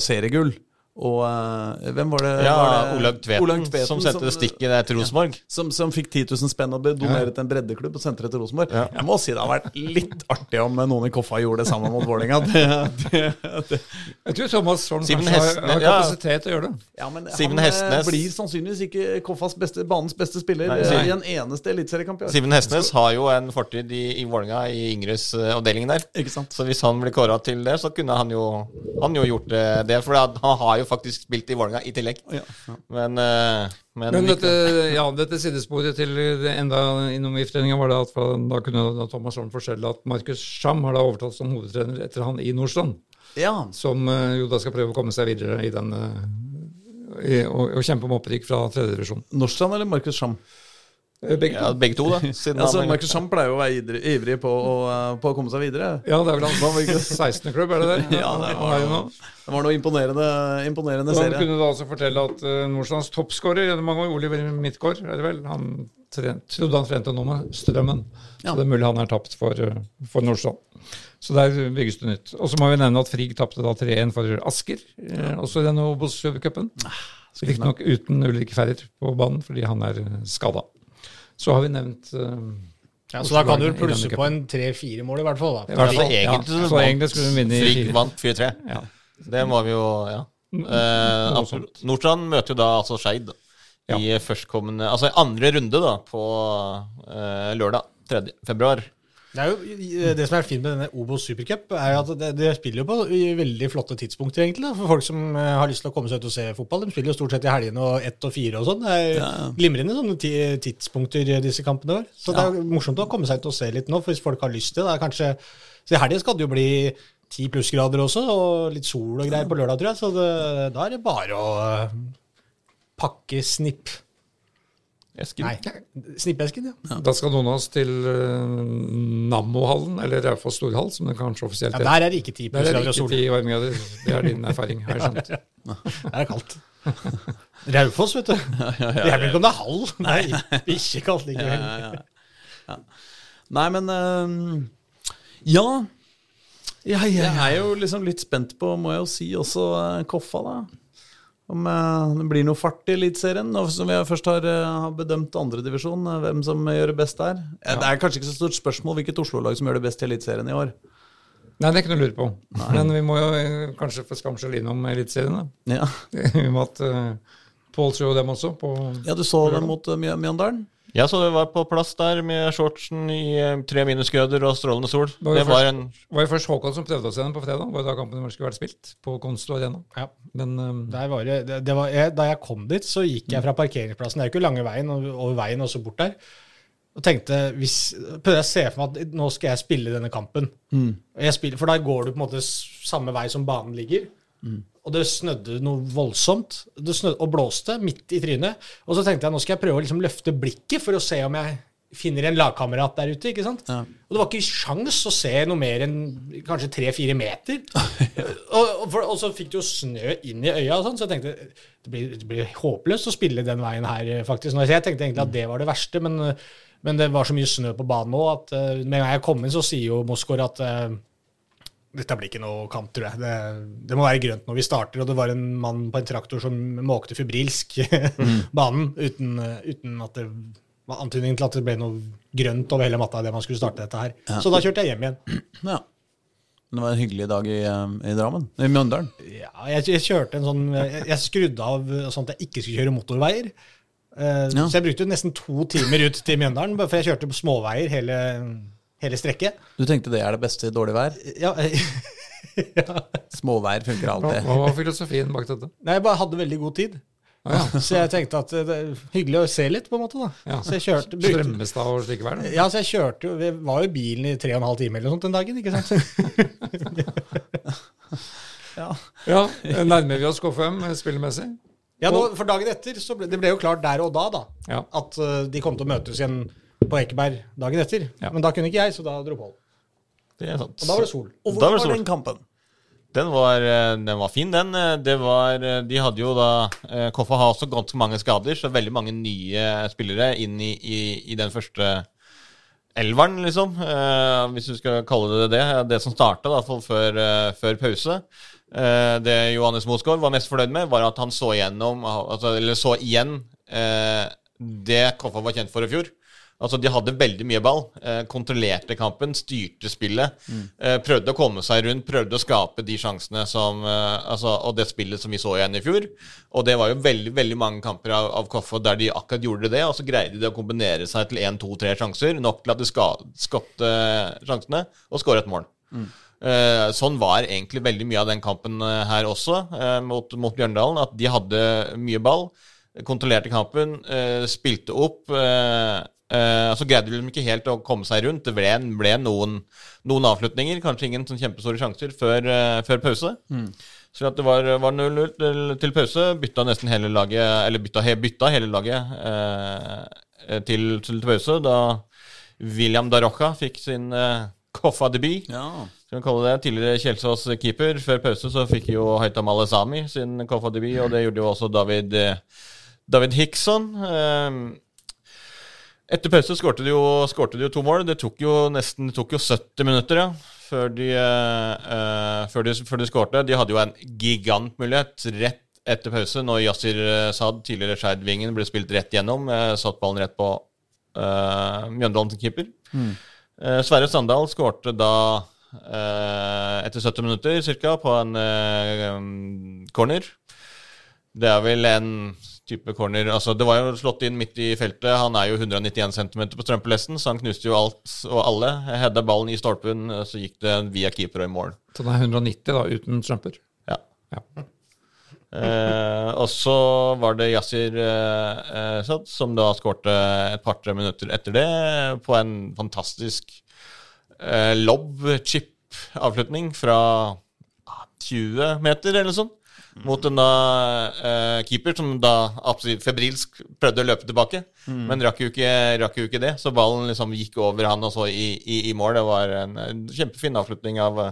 seriegull. Og uh, hvem var det? Ja, var det? Olaug Tveten, Olaug Tveten som sendte det stikket der til Rosenborg. Som, som fikk 10 000 spenn og ble donert til en breddeklubb og sendte det til Rosenborg. Ja. Jeg må si det har vært litt artig om noen i Koffa gjorde det sammen mot Vålerenga. Jeg tror Thomas Holm har, har kapasitet til å gjøre det. Ja, men Simen han eh, Hestnes. blir sannsynligvis ikke Koffas beste, banens beste spiller Nei, eh, nei. i en eneste eliteseriekamp. Simen Hestnes har jo en fortid i, i Vålerenga, i Ingrids avdelingen avdeling der. Ikke sant? Så hvis han blir kåra til det, så kunne han jo, han jo gjort det. For han har jo faktisk spilt i Vålerenga i tillegg. Ja, ja. Men, eh, men, Men dette, ja, dette sidesporet til det enda innom VIF-treninga var det at da kunne da Thomas Holm fortelle at Markus Scham har da overtatt som hovedtrener etter han i Nordstrand. ja. Som eh, jo da skal prøve å komme seg videre i den eh, i, og, og kjempe om opprykk fra tredjedivisjon. Nordstrand eller Markus Scham? Eh, Begge ja, to. begge to, da. Siden Altså, han, Champ pleier jo å være ivrig, ivrig på, å, eh, på å komme seg videre. Ja, det er vel han var ikke 16. klubb, er det det? Ja, det var jo jo. Det var noe imponerende, imponerende serie. han kunne da også fortelle at uh, Nordstrands toppskårer gjennom mange år, Oliver Midtgaard, er det vel, han trent, trodde han trente nå med Strømmen. Ja. Så det er mulig han er tapt for, for Nordstrand. Så der bygges det nytt. Og så må vi nevne at Frigg tapte da 3-1 for Asker, ja. også i denne Obos-cupen. Riktignok uten Ulrik Ferrer på banen, fordi han er skada. Så har vi nevnt uh, Ja, så da kan du plusse på en tre-fire mål, i hvert fall. i hvert fall, Altså, ja. egentlig så Så egentlig skulle du vinne i Frigg fire. vant 4-3. Ja. Det må vi jo Ja. Eh, Nordstrand møter jo da altså Skeid Ja. i førstkommende Altså andre runde, da, på eh, lørdag 3. februar. Det er jo det som er fint med denne Obos supercup, er at det, det spiller jo på veldig flotte tidspunkter, egentlig. Da, for folk som eh, har lyst til å komme seg ut og se fotball. De spiller jo stort sett i helgene og ett og fire og sånn. Det er Ja. glimrende sånne tidspunkter eh, disse kampene var. Så det er morsomt å komme seg ut og se litt nå, for hvis folk har lyst til det. er kanskje, Så i helga skal det jo bli ti plussgrader også, og litt sol og greier på lørdag, tror jeg. Så det, da er det bare å eh, pakke snipp. Esken. Nei, snippesken, ja. Da skal noen av oss til uh, Nammohallen, eller Raufoss storhall, som det kanskje offisielt ja. heter. Der er det ikke ti Der er det plussgrader og ikke sol. ti varmegrader. Det er din erfaring, har jeg skjønt. Der er det kaldt. Raufoss, vet du. Det er ikke om det er halv. Nei, ikke kaldt likevel. Ja, ja, ja. Nei, men uh, ja. ja. Jeg er jo liksom litt spent på, må jeg jo si, også eh, Koffa, da. Om eh, det blir noe fart i Eliteserien. Som vi først har, eh, har bedømt andredivisjon, hvem som gjør det best der. Ja. Det er kanskje ikke så stort spørsmål hvilket Oslo-lag som gjør det best i Eliteserien i år. Nei, det er ikke noe å lure på. Men vi må jo eh, kanskje få skams innom Eliteserien, da. Ja, I og med at uh, Pål så jo dem også på ja du så dem mot uh, Mjøndalen? Ja, så det var på plass der med shortsen i eh, tre minusgrader og strålende sol. var jo Det var først- en var jo først Håkon som prøvde se dem på fredag. var jo da kampen skulle vært spilt på Konsto Arena. Ja. Men um, Der var det, det, det var, jeg, da jeg kom dit, så gikk jeg fra parkeringsplassen. Det er jo ikke lange veien, over veien og så bort der. Og tenkte, hvis, prøvde jeg å se for meg at nå skal jeg spille denne kampen. Mm. jeg spiller, for da går du på en måte samme vei som banen ligger. Og det snødde noe voldsomt. Det snødde, og blåste midt i trynet. Og så tenkte jeg nå skal jeg prøve å liksom løfte blikket for å se om jeg finner en lagkamerat der ute. ikke sant? Ja. Og det var ikke sjans å se noe mer enn kanskje tre-fire meter. og, og, for, og så fikk du jo snø inn i øya, og sånn, så jeg tenkte det blir, det blir håpløst å spille den veien her, faktisk. Så jeg tenkte egentlig at det var det verste, men, men det var så mye snø på banen nå at uh, med en gang jeg kom inn, så sier jo Moskor at eh, dette blir ikke noe kamp, tror jeg. Det, det må være grønt når vi starter. Og det var en mann på en traktor som måkte febrilsk banen uten, uten at det var antydning til at det ble noe grønt over hele matta idet man skulle starte dette her. Så da kjørte jeg hjem igjen. Ja. Det var en hyggelig dag i, eh, i Drammen. I Mjøndalen. Ja, jeg, jeg kjørte en sånn Jeg, jeg skrudde av sånn at jeg ikke skulle kjøre motorveier. Uh, Ja. Så jeg brukte nesten to timer ut til Mjøndalen, for jeg kjørte på småveier hele, hele strekket. Du tenkte det er det beste i dårlig vær? Ja, ja. Småvær funker alltid. hva var filosofien bak dette? Nei, jeg bare hadde veldig god tid. Ah, ja. Så jeg tenkte at det er hyggelig å se litt, på en måte. da. Ja. Så jeg kjørte brukte, Strømmestad og slike vær? Ja, så jeg kjørte jo Vi var jo i bilen i tre og en halv time eller noe sånt den dagen, ikke sant? Ja. Ja, Nærmer vi oss KFM spillemessig? Ja, nå, For dagen etter så ble det ble jo klart der og da, da, Ja. at uh, de kom til å møtes igjen på Ekeberg dagen etter. Ja. Men da kunne ikke jeg, så da dro Pål. Det er sant. Og da var det sol. Og hvordan var var den kampen? Den var, eh, den var fin, den. Eh, Det var, eh, de hadde jo da Koffa har også ganske mange skader, så veldig mange nye spillere inn i, i, i den første elveren, liksom. Eh, hvis du skal kalle det det. Det som starta, i hvert fall før, eh, før pause. Eh, det Johannes Mosgaard var mest fornøyd med, var at han så igjennom, altså, eller så igjen eh, det Koffa var kjent for i fjor. Altså, De hadde veldig mye ball, eh, kontrollerte kampen, styrte spillet. Mm. prøvde å komme seg rundt, prøvde å skape de sjansene som eh, altså, Og det spillet som vi så igjen i fjor. Og det var jo veldig veldig mange kamper av, av Koffa der de akkurat gjorde det, og så greide de å kombinere seg til én, to, tre sjanser, nok til at de skapte sjansene, og skåra et mål. Eh, sånn var egentlig veldig mye av den kampen her også, mot, mot Bjørndalen. At de hadde mye ball, kontrollerte kampen, spilte opp. Eh, så greide de liksom ikke helt å komme seg rundt. Det ble, ble noen, noen avslutninger, kanskje ingen sånn kjempestore sjanser før, uh, før pause. Så at det var, var 0-0 til, til pause. Bytta nesten hele laget, eller bytta, bytta hele laget uh, til, til pause da William Darocha fikk sin uh, Koffa-debut. Ja. Skal vi kalle det Tidligere Kjelsås-keeper. Før pause så fikk jo Haitam Alesami sin Koffa-debut, og det gjorde jo også David, David Hickson. Eh, Etter pause skårte de, jo, de jo to mål. Det tok jo nesten det tok jo 70 minutter ja, før de, eh, eh, før de, før de skårte. De hadde jo en gigantmulighet rett etter pause, når Yasir Saad Sad, tidligere Skeid-vingen, ble spilt rett gjennom. Uh, satt ballen rett på uh, Mjøndalen keeper. Uh, Sverre Sandal skårte da uh, etter 70 minutter cirka på en eh, corner. Det er vel en type corner. Altså, det var jo slått inn midt i feltet. Han er jo 191 cm på strømpelesten, så han knuste jo alt og alle. Hedda ballen i stolpen, så gikk det via keeper og i mål. Så den er 190 da, uten strømper? Ja. Ja. Eh, og så var det Yasir eh, eh, Sad, som da skårte et par-tre minutter etter det på en fantastisk eh, lob-chip-avslutning fra ah, 20 meter eller sånt. Mot en da eh, keeper som da absolutt febrilsk prøvde å løpe tilbake, men rakk jo, ikke, rakk jo ikke det. Så ballen liksom gikk over han og så i, i, i mål. Det var en, kjempefin avslutning av,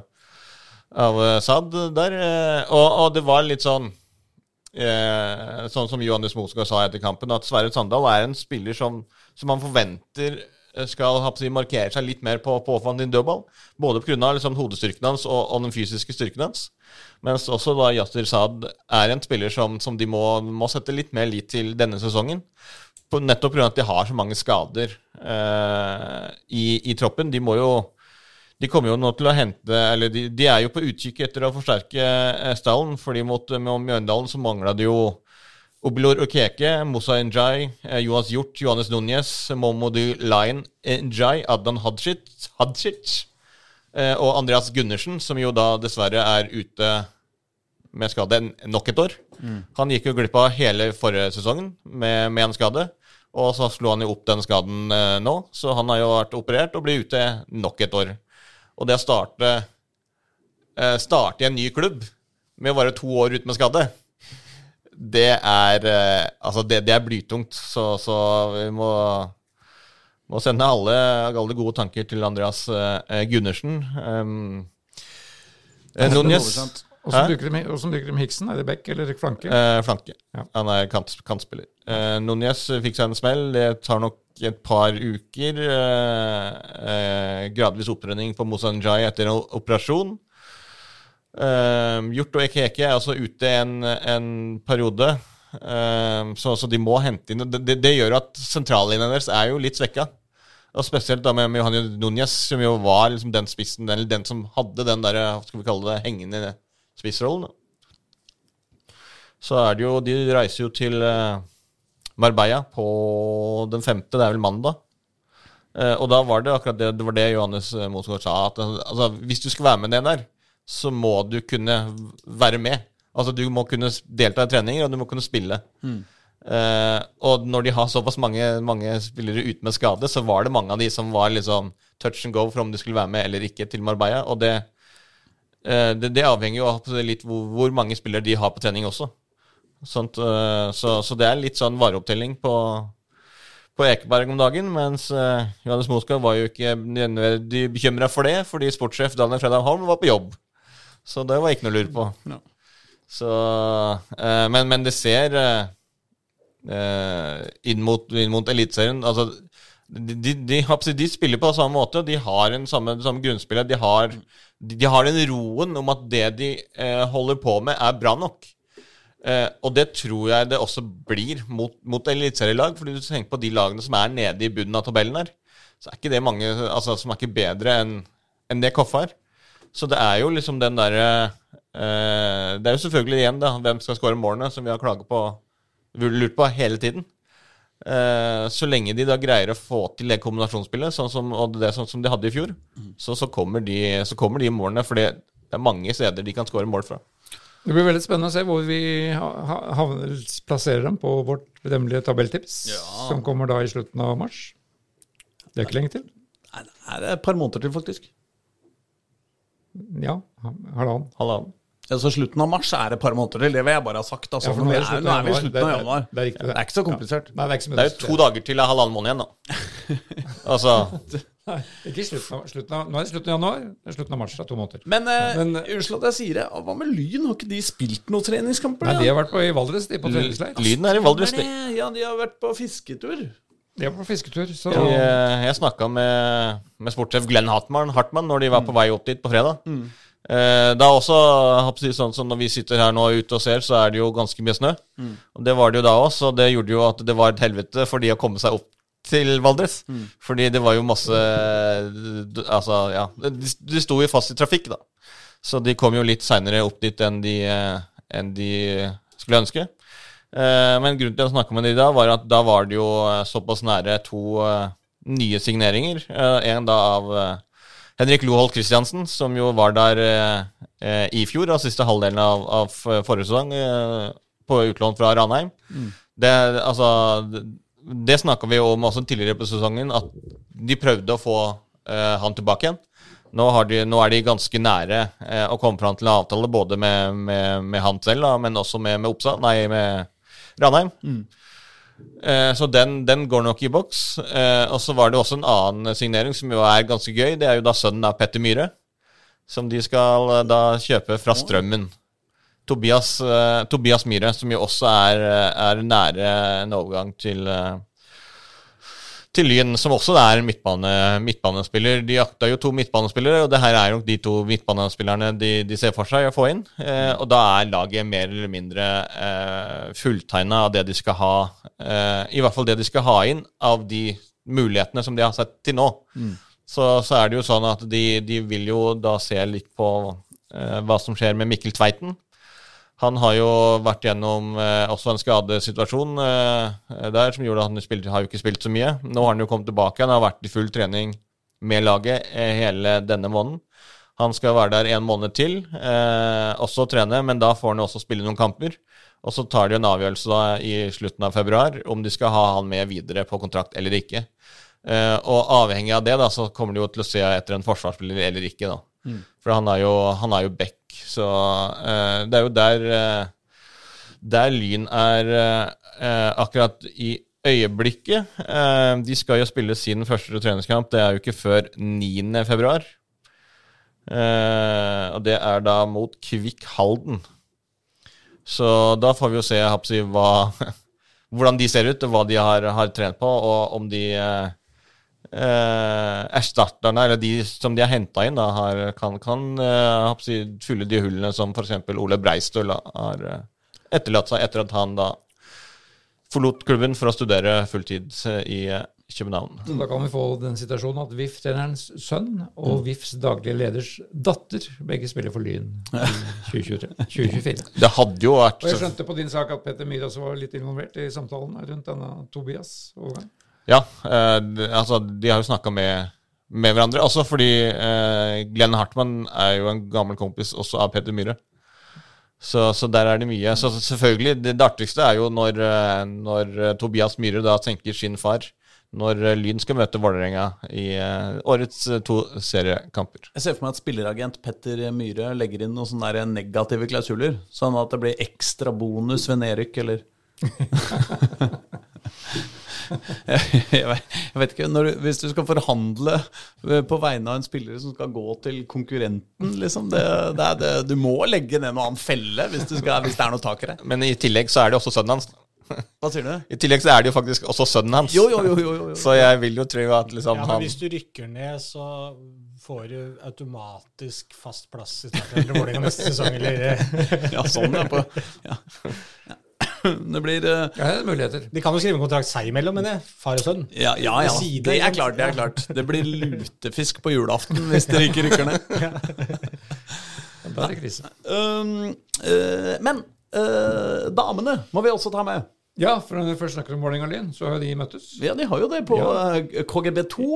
av eh, Sad der. eh, Og, og det var litt sånn eh, sånn som Johannes Mosgaard sa etter kampen, at Sverre Sandal er en spiller som, som man forventer skal si, markere seg litt mer på, på offensiv dødball. Både pga. Liksom, hodestyrken hans og, og den fysiske styrken hans. Mens også da Yasir Saad er en spiller som, som de må, må sette litt mer lit til denne sesongen. På, nettopp pga. at de har så mange skader eh, i, i troppen. De må jo de kommer jo nå til å hente Eller de, de er jo på utkikk etter å forsterke eh, stallen, fordi mot, Mjøndalen så mangla det jo Obilor Okeke, Musa Njay, Johans Hjort, Johannes Núñez, Momodu Lion Njay, Adnan Hadzic, Hadzic eh, og Andreas Gundersen, som jo da dessverre er ute med skade nok et år. Han gikk jo glipp av hele forrige sesongen med, med en skade. Og så slo han jo opp den skaden eh, nå, så han har jo vært operert og blir ute nok et år. Og det å starte, eh, starte i en ny klubb med å være to år ute med skade, det er eh, Altså, det, det er blytungt. Så, så vi må, må sende alle, alle gode tanker til Andreas eh, Gundersen. Um, eh, Núñez Åssen bruker, de- Hiksen? Er det back eller flanke? Eh, flanke. Ja. Han er kant, kantspiller. Eh, Núñez fikk seg en smell. Det tar nok et par uker. Eh, eh, gradvis opprenning på Moussa Njay etter en operasjon. Eh, Hjort og Ekeke er altså ute en, en periode. Eh, så, så de må hente inn Det, det, det gjør at sentrallinjen deres er jo litt svekka. Og spesielt da med, Johanny Núñez, som jo var liksom den spissen, den, den som hadde den der, skal vi kalle det, hengende spissrollen. Så er det jo De reiser jo til eh, Marbella på den femte, det er vel mandag. Eh, og da var det akkurat det, det var det Johannes eh, Mosgaard sa. At altså, hvis du skal være med ned der, så må du kunne være med. Altså Du må kunne delta i treninger, og du må kunne spille. Eh, og når de har såpass mange, mange spillere ute med skade, så var det mange av de som var liksom touch and go for om de skulle være med eller ikke til Marbella. Og det, uh, det, det avhenger jo av litt hvor, hvor mange spillere de har på trening også. Sånt, uh, så, så det er litt sånn vareopptelling på, på Ekeberg om dagen, mens uh, Johannes Moskva var jo ikke nevneverdig bekymra for det, fordi sportssjef Daniel Fredheim Holm var på jobb. Så det var ikke noe å lure på. Ja. Så, eh, men, men det ser eh, eh, inn mot, inn mot Eliteserien altså, de, de, de, de spiller på samme måte. De har en samme, samme grunnspillet. De har, de, har den roen om at det de eh, holder på med, er bra nok. Eh, og det tror jeg det også blir mot, mot eliteserielag. Fordi du tenker på de lagene som er nede i bunnen av tabellen her, så er ikke det mange altså, som er ikke bedre enn en det Koffa er. Så det er jo liksom den derre eh, Det er jo selvfølgelig igjen, da, hvem skal skåre målene, som vi har klaget på lurt på hele tiden. Eh, så lenge de da greier å få til det kombinasjonsspillet, sånn som, og det sånn som de hadde i fjor, så, så, kommer de, så kommer de målene. For det er mange steder de kan skåre mål fra. Det blir veldig spennende å se hvor vi ha- ha- havner, plasserer dem på vårt bedømmelige tabelltips, Ja. som kommer da i slutten av mars. Det er ikke lenge til. Nei, det er et par måneder til, faktisk. Ja, ha- halvannen. Halvannen. Altså Slutten av mars er et par måneder til. Det vil jeg bare ha sagt. Altså, Ja, for nå, er er, nå er vi i slutten av Det er- januar. det er riktig, Det det. er ikke så komplisert. Nei, det er ikke så Det er jo to dager til det er halvannen måned igjen, da. altså Nei, ikke slutten av, slutten av Nå er det slutten av januar, det er slutten av mars. Det er to måneder. Men, eh, Men- unnskyld at jeg sier det, hva med Lyn? Har ikke de spilt noen treningskamper? Nei, de har vært på i Valdres, de, på treningsleir. Lyden er i Valdres. Er? Ja, de har vært på fisketur. De er på fisketur, så Jeg, jeg snakka med, med sportssjef Glenn Hartmann, Hartmann når de var på vei opp dit på fredag. Eh, da også, jeg håper å si sånn som når vi sitter her nå ute og ser, så er det jo ganske mye snø. Og det var det jo da også, og det gjorde jo at det var et helvete for de å komme seg opp til Valdres. Fordi det var jo masse Altså, ja. De, de sto jo fast i trafikk, da. Så de kom jo litt seinere opp dit enn de, eh, enn de skulle ønske. Eh, men grunnen til å snakke med de da, var at da var det jo såpass nære to nye signeringer. En da av Henrik Loholt Christiansen, som jo var der eh, eh, i fjor, av siste halvdelen av, av forrige sesong, eh, på utlån fra Ranheim. Det, altså, det, det snakka vi om også tidligere på sesongen, at de prøvde å få eh, han tilbake igjen. Nå, har de, nå er de ganske nære eh, å komme fram til en avtale både med, med, med han selv, da, men også med, med Opsa, nei, med Ranheim. Eh, så den, den går nok i boks. Eh, og så var det også en annen signering som jo er ganske gøy. Det er jo da sønnen av Petter Myhre, som de skal eh, da kjøpe fra Strømmen. Tobias, eh, Tobias Myhre, som jo også er, eh, er nære en overgang til eh, til Lyn, som også er midtbane, midtbanespiller. De jakta jo to midtbanespillere, og det her er jo de to midtbanespillerne de, de ser for seg å få inn. Eh, og da er laget mer eller mindre eh, fulltegna av det de skal ha eh, I hvert fall det de skal ha inn av de mulighetene som de har sett til nå. Så, så er det jo sånn at de, de vil jo da se litt på eh, hva som skjer med Mikkel Tveiten. Han har jo vært gjennom eh, også en skadesituasjon eh, der som gjorde at han spilte, har jo ikke spilt så mye. Nå har han jo kommet tilbake. Han har vært i full trening med laget eh, hele denne måneden. Han skal være der en måned til, eh, også trene, men da får han også spille noen kamper. Og så tar de en avgjørelse da i slutten av februar om de skal ha han med videre på kontrakt eller ikke. Eh, og avhengig av det da, så kommer de jo til å se etter en forsvarsspiller eller ikke. da. For han er jo, han er jo back, så uh, det er jo der uh, Der Lyn er eh, akkurat i øyeblikket. De skal jo spille sin første treningskamp, det er jo ikke før 9. februar. Og det er da mot Kvikk Halden. Så da får vi jo se hva, hvordan de ser ut, og hva de har, har trent på, og om de eh, eh, erstatterne, eller de som de har henta inn, da, har, kan, kan eh, fylle de hullene som f.eks. Ole Breistøl har eh, etterlatt seg etter at han da forlot klubben for å studere fulltid eh, i eh, København. Så da kan vi få den situasjonen at VIF-trenerens sønn og VIFs daglige leders datter begge spiller for Lyn i 2023, 2024. Det hadde jo vært Og jeg skjønte på din sak at Petter Myhre også var litt involvert i samtalen rundt denne Tobias-overgang. Ja, eh, altså de har jo snakka med, med hverandre. Også fordi eh, Glenn Hartmann er jo en gammel kompis også av Peter Myhre. Så, så der er det mye. Så selvfølgelig, det, det artigste er jo når, eh, når eh, Tobias Myhre da tenker sin far. Når eh, Lyn skal møte Vålerenga i årets to seriekamper. Jeg ser for meg at spilleragent Petter Myhre legger inn noen sånne negative klausuler. Sånn at det blir ekstra bonus ved nedrykk, eller jeg, jeg, vet, ikke. Når, du- hvis du skal forhandle eh, på vegne av en spiller som skal gå til konkurrenten, liksom det, det er det, Du må legge ned noen annen felle hvis, du skal, hvis det er noe tak i det. Men i tillegg så er det også sønnen hans. Hva sier du? I tillegg så er det jo faktisk også sønnen hans. Jo, jo, jo. jo, jo, jo. Så jeg vil jo tro at liksom Ja, men han hvis du rykker ned, så får du automatisk fast plass i Vålerenga neste sesong, eller Ja, sånn er på ja. Ja. Det blir uh, Ja, det er muligheter. De kan jo skrive en kontrakt seg imellom, mener jeg. Far og sønn. Ja, ja, ja. Side, Det er klart. det er klart Det blir lutefisk på julaften hvis dere ikke rykker ned. Da er krise. Um, uh, men uh, damene må vi også ta med. Ja, for når vi først snakker om Vålerenga Lyn, så har jo de møttes. Ja, De har jo det på ja. KGB2.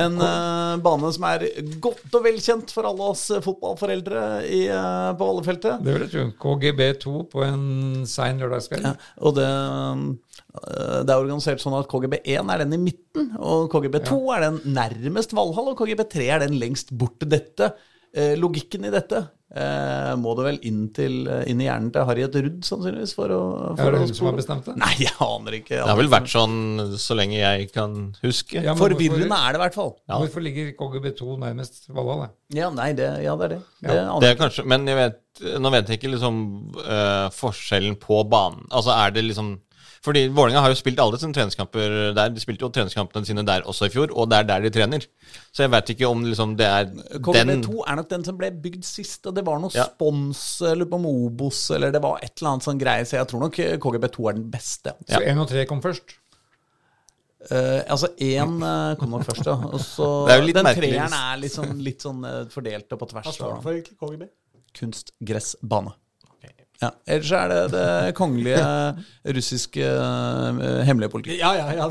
En uh, bane som er godt og velkjent for alle oss eh, fotballforeldre i, uh, på Vallefeltet. Det vil jeg tro. KGB2 på en sein lørdagskveld. Ja, og det, uh, det er organisert sånn at KGB1 er den i midten, og KGB2 er den nærmest Valhall, og KGB3 er den lengst bort til dette. Eh, logikken i dette eh, må det vel inn, til, inn i hjernen til Harriet Rudd, sannsynligvis, for å, Er det hun som har bestemt det? Nei, jeg aner ikke. Det har vel vært sånn så lenge jeg kan huske. Ja, Forvirrende hvorfor, er det i hvert fall. hvorfor ligger KGB2 nærmest Valhall? da? Ja, nei, det, ja, det er det. det aner Det er kanskje, men jeg vet, nå vet jeg ikke liksom uh, forskjellen på banen. Altså er det liksom Fordi Vålerenga har jo spilt alle sine treningskamper der. De spilte jo treningskampene sine der også i fjor, og det er der de trener. Så jeg vet ikke om liksom det er den KGB2 er nok den som ble bygd sist, og det var noe Ja. spons eller på Mobos, eller det var et eller annet sånn greie, så jeg tror nok KGB2 er den beste. Så 1 og 3 kom først. Uh, altså én kom nok først, ja. Og så den treeren er sånn, litt sånn uh, fordelt og på Hva tvers. står det og- for egentlig, KGB? Kunstgressbane. Ja. Ellers er det det kongelige russiske uh, hemmelige politiet. Ja, ja, ja.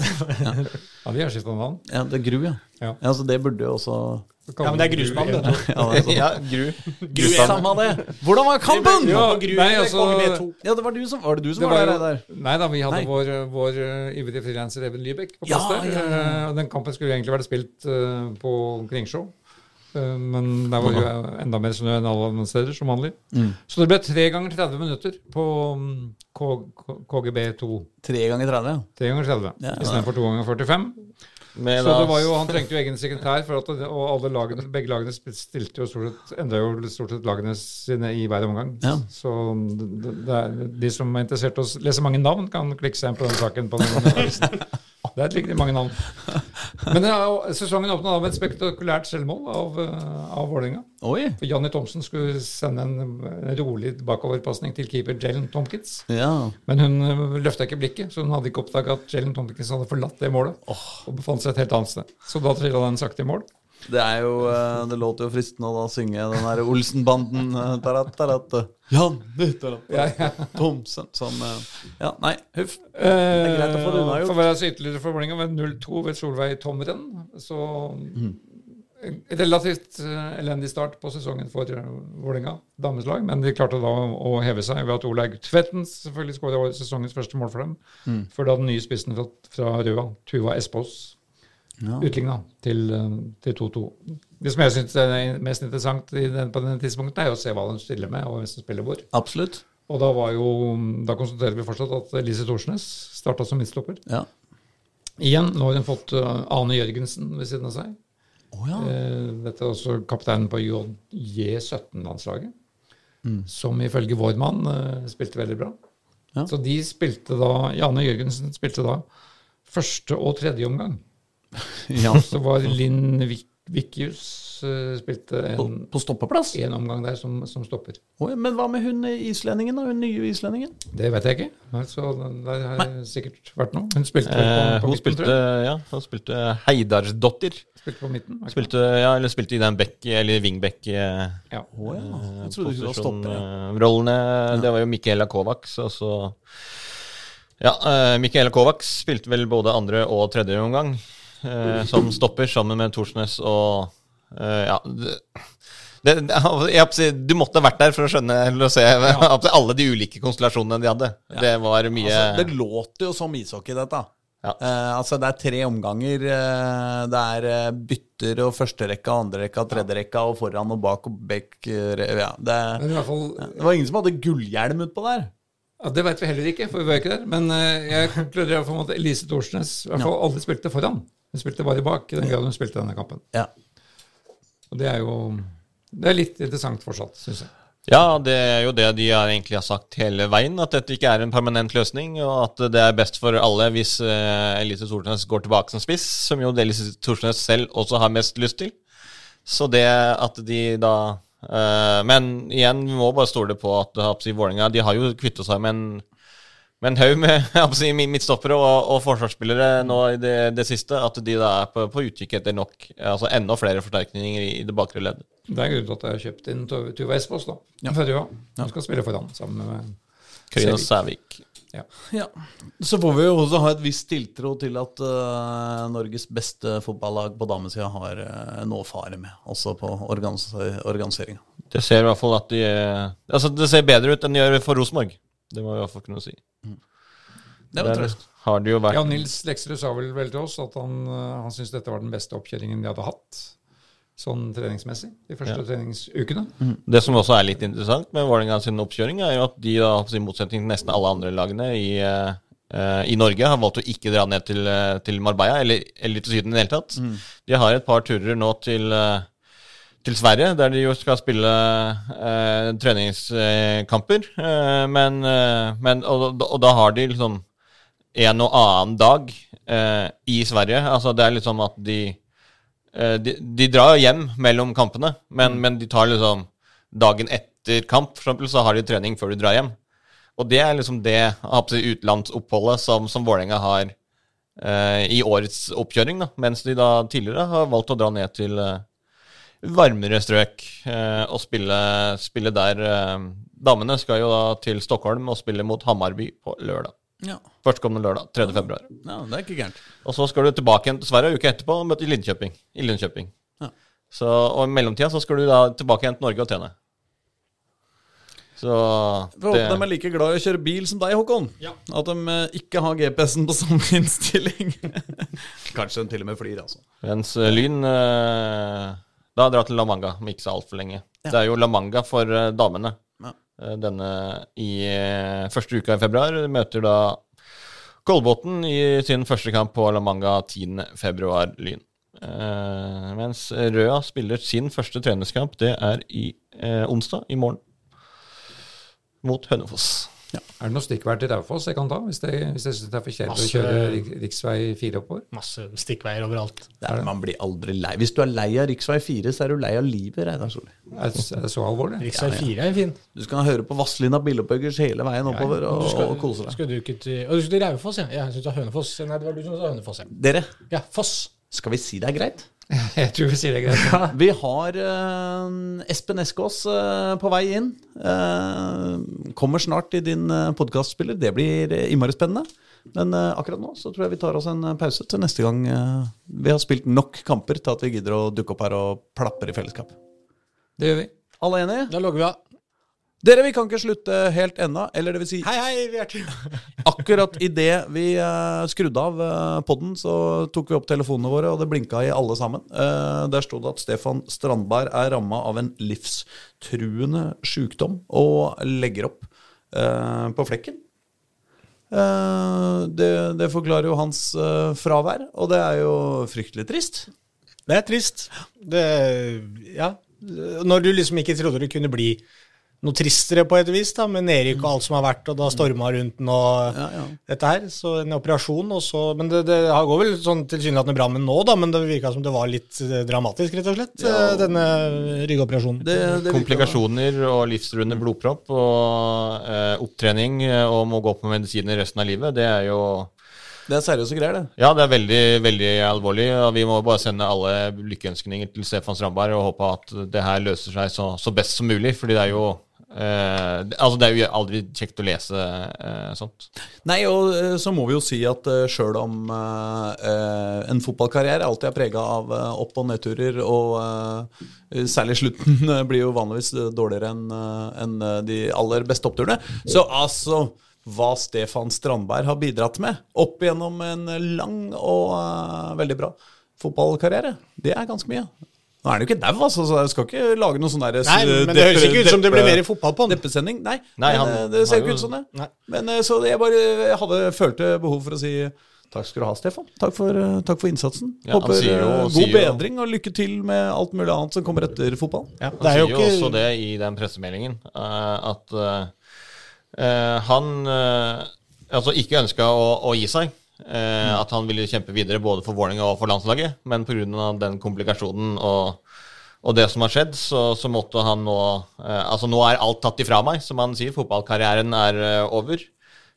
Ja, vi har skifta navn. Ja, det er GRU, ja. Ja. ja så det burde jo også ja, men det er grusmann, det. Ja, det er sånn. Ja, Gru. Gru Samme det. Hvordan var kampen? Ja, Gru, nei, altså- Ja, det var du som var, det du som Det var, var der, der. nei da, vi hadde Nei. vår, vår uh, ivrige frilanser Even Lybekk på Ja, plass der. ja, ja. Eh, Den kampen skulle jo egentlig vært spilt uh, på Kringsjå. Eh, men der var jo enda mer snø enn alle andre steder, som vanlig. Mm. Så det ble tre ganger 30 minutter på mm, K K KGB2. Tre ganger 30, ja. Tre ganger 30 Ja, ja. istedenfor to ganger 45. Men, Så det var jo, Han trengte jo egen sekretær, for at det, og alle lagene, begge lagene stilte jo stort sett, enda jo stort sett lagene sine i hver omgang. Ja. Så det, det, det er, de som er interessert i å lese mange navn, kan klikke seg inn på den saken. på den. Det er riktig mange navn. Men er, sesongen åpna med et spektakulært selvmål av, uh, av Vålerenga. Janni Thomsen skulle sende en, rolig bakoverpasning til keeper Jalen Tomkins. Ja. Men hun uh, løfta ikke blikket, så hun hadde ikke oppdaga at Jalen Tomkins hadde forlatt det målet. Og befant seg et helt annet sted. Så da trilla den sakte i mål. Det er jo eh, Det låter jo fristende å da synge den der Olsenbanden eh, tarat, tarat, Jan tarat, Ja, ja. Thomsen som eh, Ja, nei, huff. Det er greit å få det unnagjort. For å være ytterligere for med ved 0-2 ved Solveig Tomren. Så relativt eh, elendig start på sesongen for Vålerenga dameslag. Men de klarte da å heve seg ved at Olaug Tvetten selvfølgelig skåra sesongens første mål for dem. Før da den nye spissen fra, fra Røa, Tuva Espås, Ja. utligna eh, til 2-2. Det som jeg syns er mest interessant i den, på denne tidspunktet, er jo å se hva de stiller med, og hvem som spiller hvor. Absolutt. Og da var jo, da konstaterer vi fortsatt at Lise Thorsnes starta som midtstopper. Ja. Igjen, nå har hun fått eh, Ane Jørgensen ved siden av seg. Oh, ja. Eh, dette er også kapteinen på J17-landslaget, som ifølge vår mann eh, spilte veldig bra. Ja. Så de spilte da Jane Jørgensen spilte da første og tredje omgang. ja. Så var Linn Vik Vikius eh, spilte På, en, på stoppeplass? en omgang der som, som stopper. Oh, ja, men hva med hun islendingen, da? Hun nye islendingen? Det vet jeg ikke. Altså, der har det sikkert vært noe. Hun spilte vel på, Eh, på hun midten, spilte, tror jeg. ja, hun spilte Heidarsdottir. Spilte på midten. Spilte, ja, eller spilte i den back, eller wingback eh, Ja. Oh, ja. eh, Jeg trodde hun var stopper. ja. eh, Rollene, det var jo Michaela Kovacs, og så Ja, uh, Michaela Kovacs spilte vel både andre og tredje omgang eh, som stopper, sammen med Thorsnes og eh, Ja. Det, det, jeg, du måtte ha vært der for å skjønne eller å se si, alle de ulike konstellasjonene de hadde. Det var mye Altså, det låter jo som ishockey, dette. Ja. Eh, altså Det er tre omganger. Eh, det er eh, bytter og førsterekka, andrerekka, tredjerekka og foran og bak og bekk. eh, ja, det, Men i hvert fall det var ingen som hadde gullhjelm utpå der. Ja, Det vet vi heller ikke, for vi var ikke der. Men eh, jeg konkluderer i hvert fall med at Elise Thorsnes i hvert fall aldri spilte foran. Hun spilte bare bak, i den grad hun spilte denne kampen. Ja. Og det er jo det er litt interessant fortsatt, syns jeg. Ja, det er jo det de har egentlig har sagt hele veien, at dette ikke er en permanent løsning, og at det er best for alle hvis uh, Elise Thorsnes går tilbake som spiss, som jo Elise Thorsnes selv også har mest lyst til. Så det at de da uh, Men igjen, vi må bare stole på at håper Vålerenga De har jo kvittet seg med en, med en haug med si, midtstoppere og, og forsvarsspillere nå i det, det siste. At de da er på, på utkikk etter nok, altså enda flere forsterkninger i, i det bakre leddet. Det er grunnen til at jeg har kjøpt inn Tuva Espås, da. For Røa. Hun skal spille foran sammen med Karina Sævik. Sævik. Ja. Ja. Så får vi jo også ha et visst tiltro til at uh, Norges beste fotballag på damesida har uh, noe å fare med, også på organis organiseringa. Det ser i hvert fall at de uh, Altså, det ser bedre ut enn de gjør for Rosenborg. Det må vi i hvert fall kunne si. Det var trøst. har det jo vært ja, Nils Leksrud sa vel vel til oss at han, eh, han syntes dette var den beste oppkjøringen de hadde hatt. Sånn treningsmessig, de første Ja. treningsukene. Det som også er litt interessant med Vålerenga sin oppkjøring, er jo at de, da, i motsetning til nesten alle andre lagene i, eh, i Norge, har valgt å ikke dra ned til, til Marbella, eller, eller til Syden i det hele tatt. De har et par turer nå til, eh, til Sverige, der de jo skal spille eh, treningskamper. Eh, men, eh, men og, og da har de liksom en og annen dag eh, i Sverige. Altså det er liksom at de eh, de, de drar hjem mellom kampene, men, men de tar liksom dagen etter kamp, for eksempel, så har de trening før de drar hjem. Og det er liksom det utenlandsoppholdet som, som Vålerenga har eh, i årets oppkjøring, da, mens de da tidligere har valgt å dra ned til eh, varmere strøk eh, og spille, spille der, eh, damene skal jo da til Stockholm og spille mot Hammarby på lørdag. Ja. Førstkommende lørdag, 3. februar. ja, det er ikke gærent. Og så skal du tilbake igjen til Sverige uka etterpå og møte Linköping. I Linköping. Ja. Så, og i mellomtida så skal du da tilbake igjen til Norge og trene. Så håper de er like glad i å kjøre bil som deg, Håkon. Ja. At de eh, ikke har GPS-en på samme innstilling. Kanskje de til og med flyr, altså. Mens eh, Lyn eh, da drar til La Manga om ikke så altfor lenge. Det er jo La Manga for eh, damene. Ja. Eh, denne i eh, første uka i februar møter da Kolbotn i sin første kamp på La Manga 10. februar, Lyn. Eh, mens Røa spiller sin første treningskamp, det er i onsdag, i morgen, mot Hønefoss. Er det noe stikkvær til Raufoss jeg kan ta, hvis, jeg, hvis jeg syns det er for kjedelig å kjøre rv. riksvei 4 oppover? Masse stikkveier overalt. Det er, man blir aldri lei. Hvis du er lei av rv. 4, så er du lei av livet, Reidar Solli. Er, det så alvorlig? Riksvei 4 er fin. Du skal høre på Vazelina Billepuggers hele veien oppover og, og kose deg. Skal du ikke til Og du skal til Raufoss, ja? Jeg syns det var Hønefoss. Nei, det var du som sa Hønefoss, ja. Dere, Ja, Foss. skal vi si det er greit? Jeg tror vi sier det greit. Vi har uh, Espen Eskås uh, på vei inn. Uh, kommer snart i din uh, podkastspiller. Det blir innmari spennende. Men akkurat nå så tror jeg vi tar oss en pause til neste gang vi har spilt nok kamper til at vi gidder å dukke opp her og plapper i fellesskap. Det gjør vi. Alle enige? Da logger vi av. Dere, vi kan ikke slutte helt ennå. Eller det vil si, Hei, hei, vi er til. akkurat idet vi uh, skrudde av uh, podden, så tok vi opp telefonene våre, og det blinka i alle sammen. Uh, der sto det at Stefan Strandberg er ramma av en livstruende sykdom og legger opp uh, på flekken. Det, det forklarer jo hans fravær, og det er jo fryktelig trist. Det er trist. Det Ja. Når du liksom ikke trodde det kunne bli noe tristere på et vis, da, med nedrykk og alt som har vært, og da har storma rundt den og Ja, ja. dette her. Så en operasjon, og så Men det, det går vel sånn tilsynelatende bra med nå, da, men det virka som det var litt eh, dramatisk, rett og slett, eh, denne ryggoperasjonen. Det, det Komplikasjoner og livstruende blodpropp og eh, opptrening eh, og må gå på medisiner resten av livet, det er jo Det er seriøse greier, det. Ja, det er veldig, veldig alvorlig. og Vi må bare sende alle lykkeønskninger til Stefan Strandberg og håpe at det her løser seg så, så best som mulig. fordi det er jo eh, altså det er jo aldri kjekt å lese eh, sånt. Nei, og eh, så må vi jo si at uh, sjøl om eh, eh, en fotballkarriere alltid er prega av eh, opp- og nedturer, og eh, særlig slutten eh, blir jo vanligvis eh, dårligere enn en eh, de aller beste oppturene, så altså hva Stefan Strandberg har bidratt med opp gjennom en lang og uh, veldig bra fotballkarriere, det er ganske mye. Nå er han jo ikke dau, altså, så jeg skal ikke lage noe sånn der Nei, men det høres ikke ut som det blir mer fotball på han. Deppesending. Nei, Nei, men, han eh, det ser jo ikke ut som det. Nei. Men eh, så jeg bare jeg hadde, følte behov for å si takk skal du ha, Stefan. Takk for, eh, takk for innsatsen. Ja, Håper jo- eh, god bedring og lykke til med alt mulig annet som kommer etter fotball. Ja, Han er jo sier jo også det i den pressemeldingen, eh, at eh, eh, han eh, altså ikke ønska å, å gi seg. eh, At han ville kjempe videre både for Vålerenga og for landslaget. Men pga. den komplikasjonen og, og det som har skjedd, så, så måtte han nå eh, Altså, nå er alt tatt ifra meg, som han sier. Fotballkarrieren er eh, over.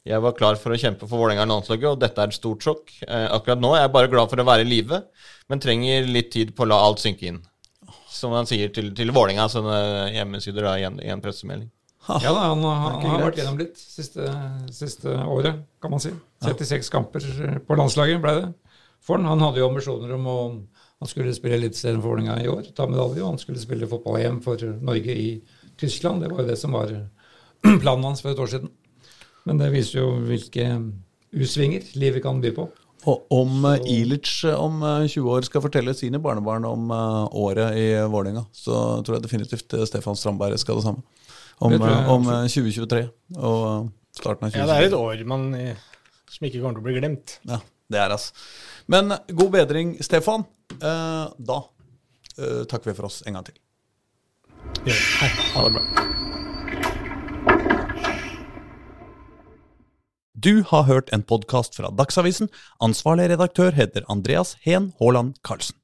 Jeg var klar for å kjempe for Vålerenga og landslaget, og dette er et stort sjokk. Eh, akkurat nå er jeg bare glad for å være i live, men trenger litt tid på å la alt synke inn. Som han sier til, til Vålerenga sine hjemmesider da, i en, i en pressemelding. Ja da, han, han, har vært gjennom litt siste, siste året, kan man si. 36 kamper på landslaget ble det for han. Han hadde jo ambisjoner om å Han skulle spille Eliteserien for Vålerenga i år, ta medalje, og han skulle spille fotball-EM for Norge i Tyskland. Det var jo det som var planen hans for et år siden. Men det viser jo hvilke U-svinger livet kan by på. Og om så, Ilic eh, om eh, 20 år skal fortelle sine barnebarn om eh, året i Vålerenga, så tror jeg definitivt eh, Stefan Strandberg skal det samme. Om, eh, om eh, 2023 og eh, starten av 2023. Ja, det er et år man, eh, som ikke kommer til å bli glemt. Ja, det er altså. Men god bedring, Stefan. Eh, da eh, takker vi for oss en gang til. Ja, Hei. Ha det bra. Du har hørt en podkast fra Dagsavisen. Ansvarlig redaktør heter Andreas Heen Haaland Karlsen.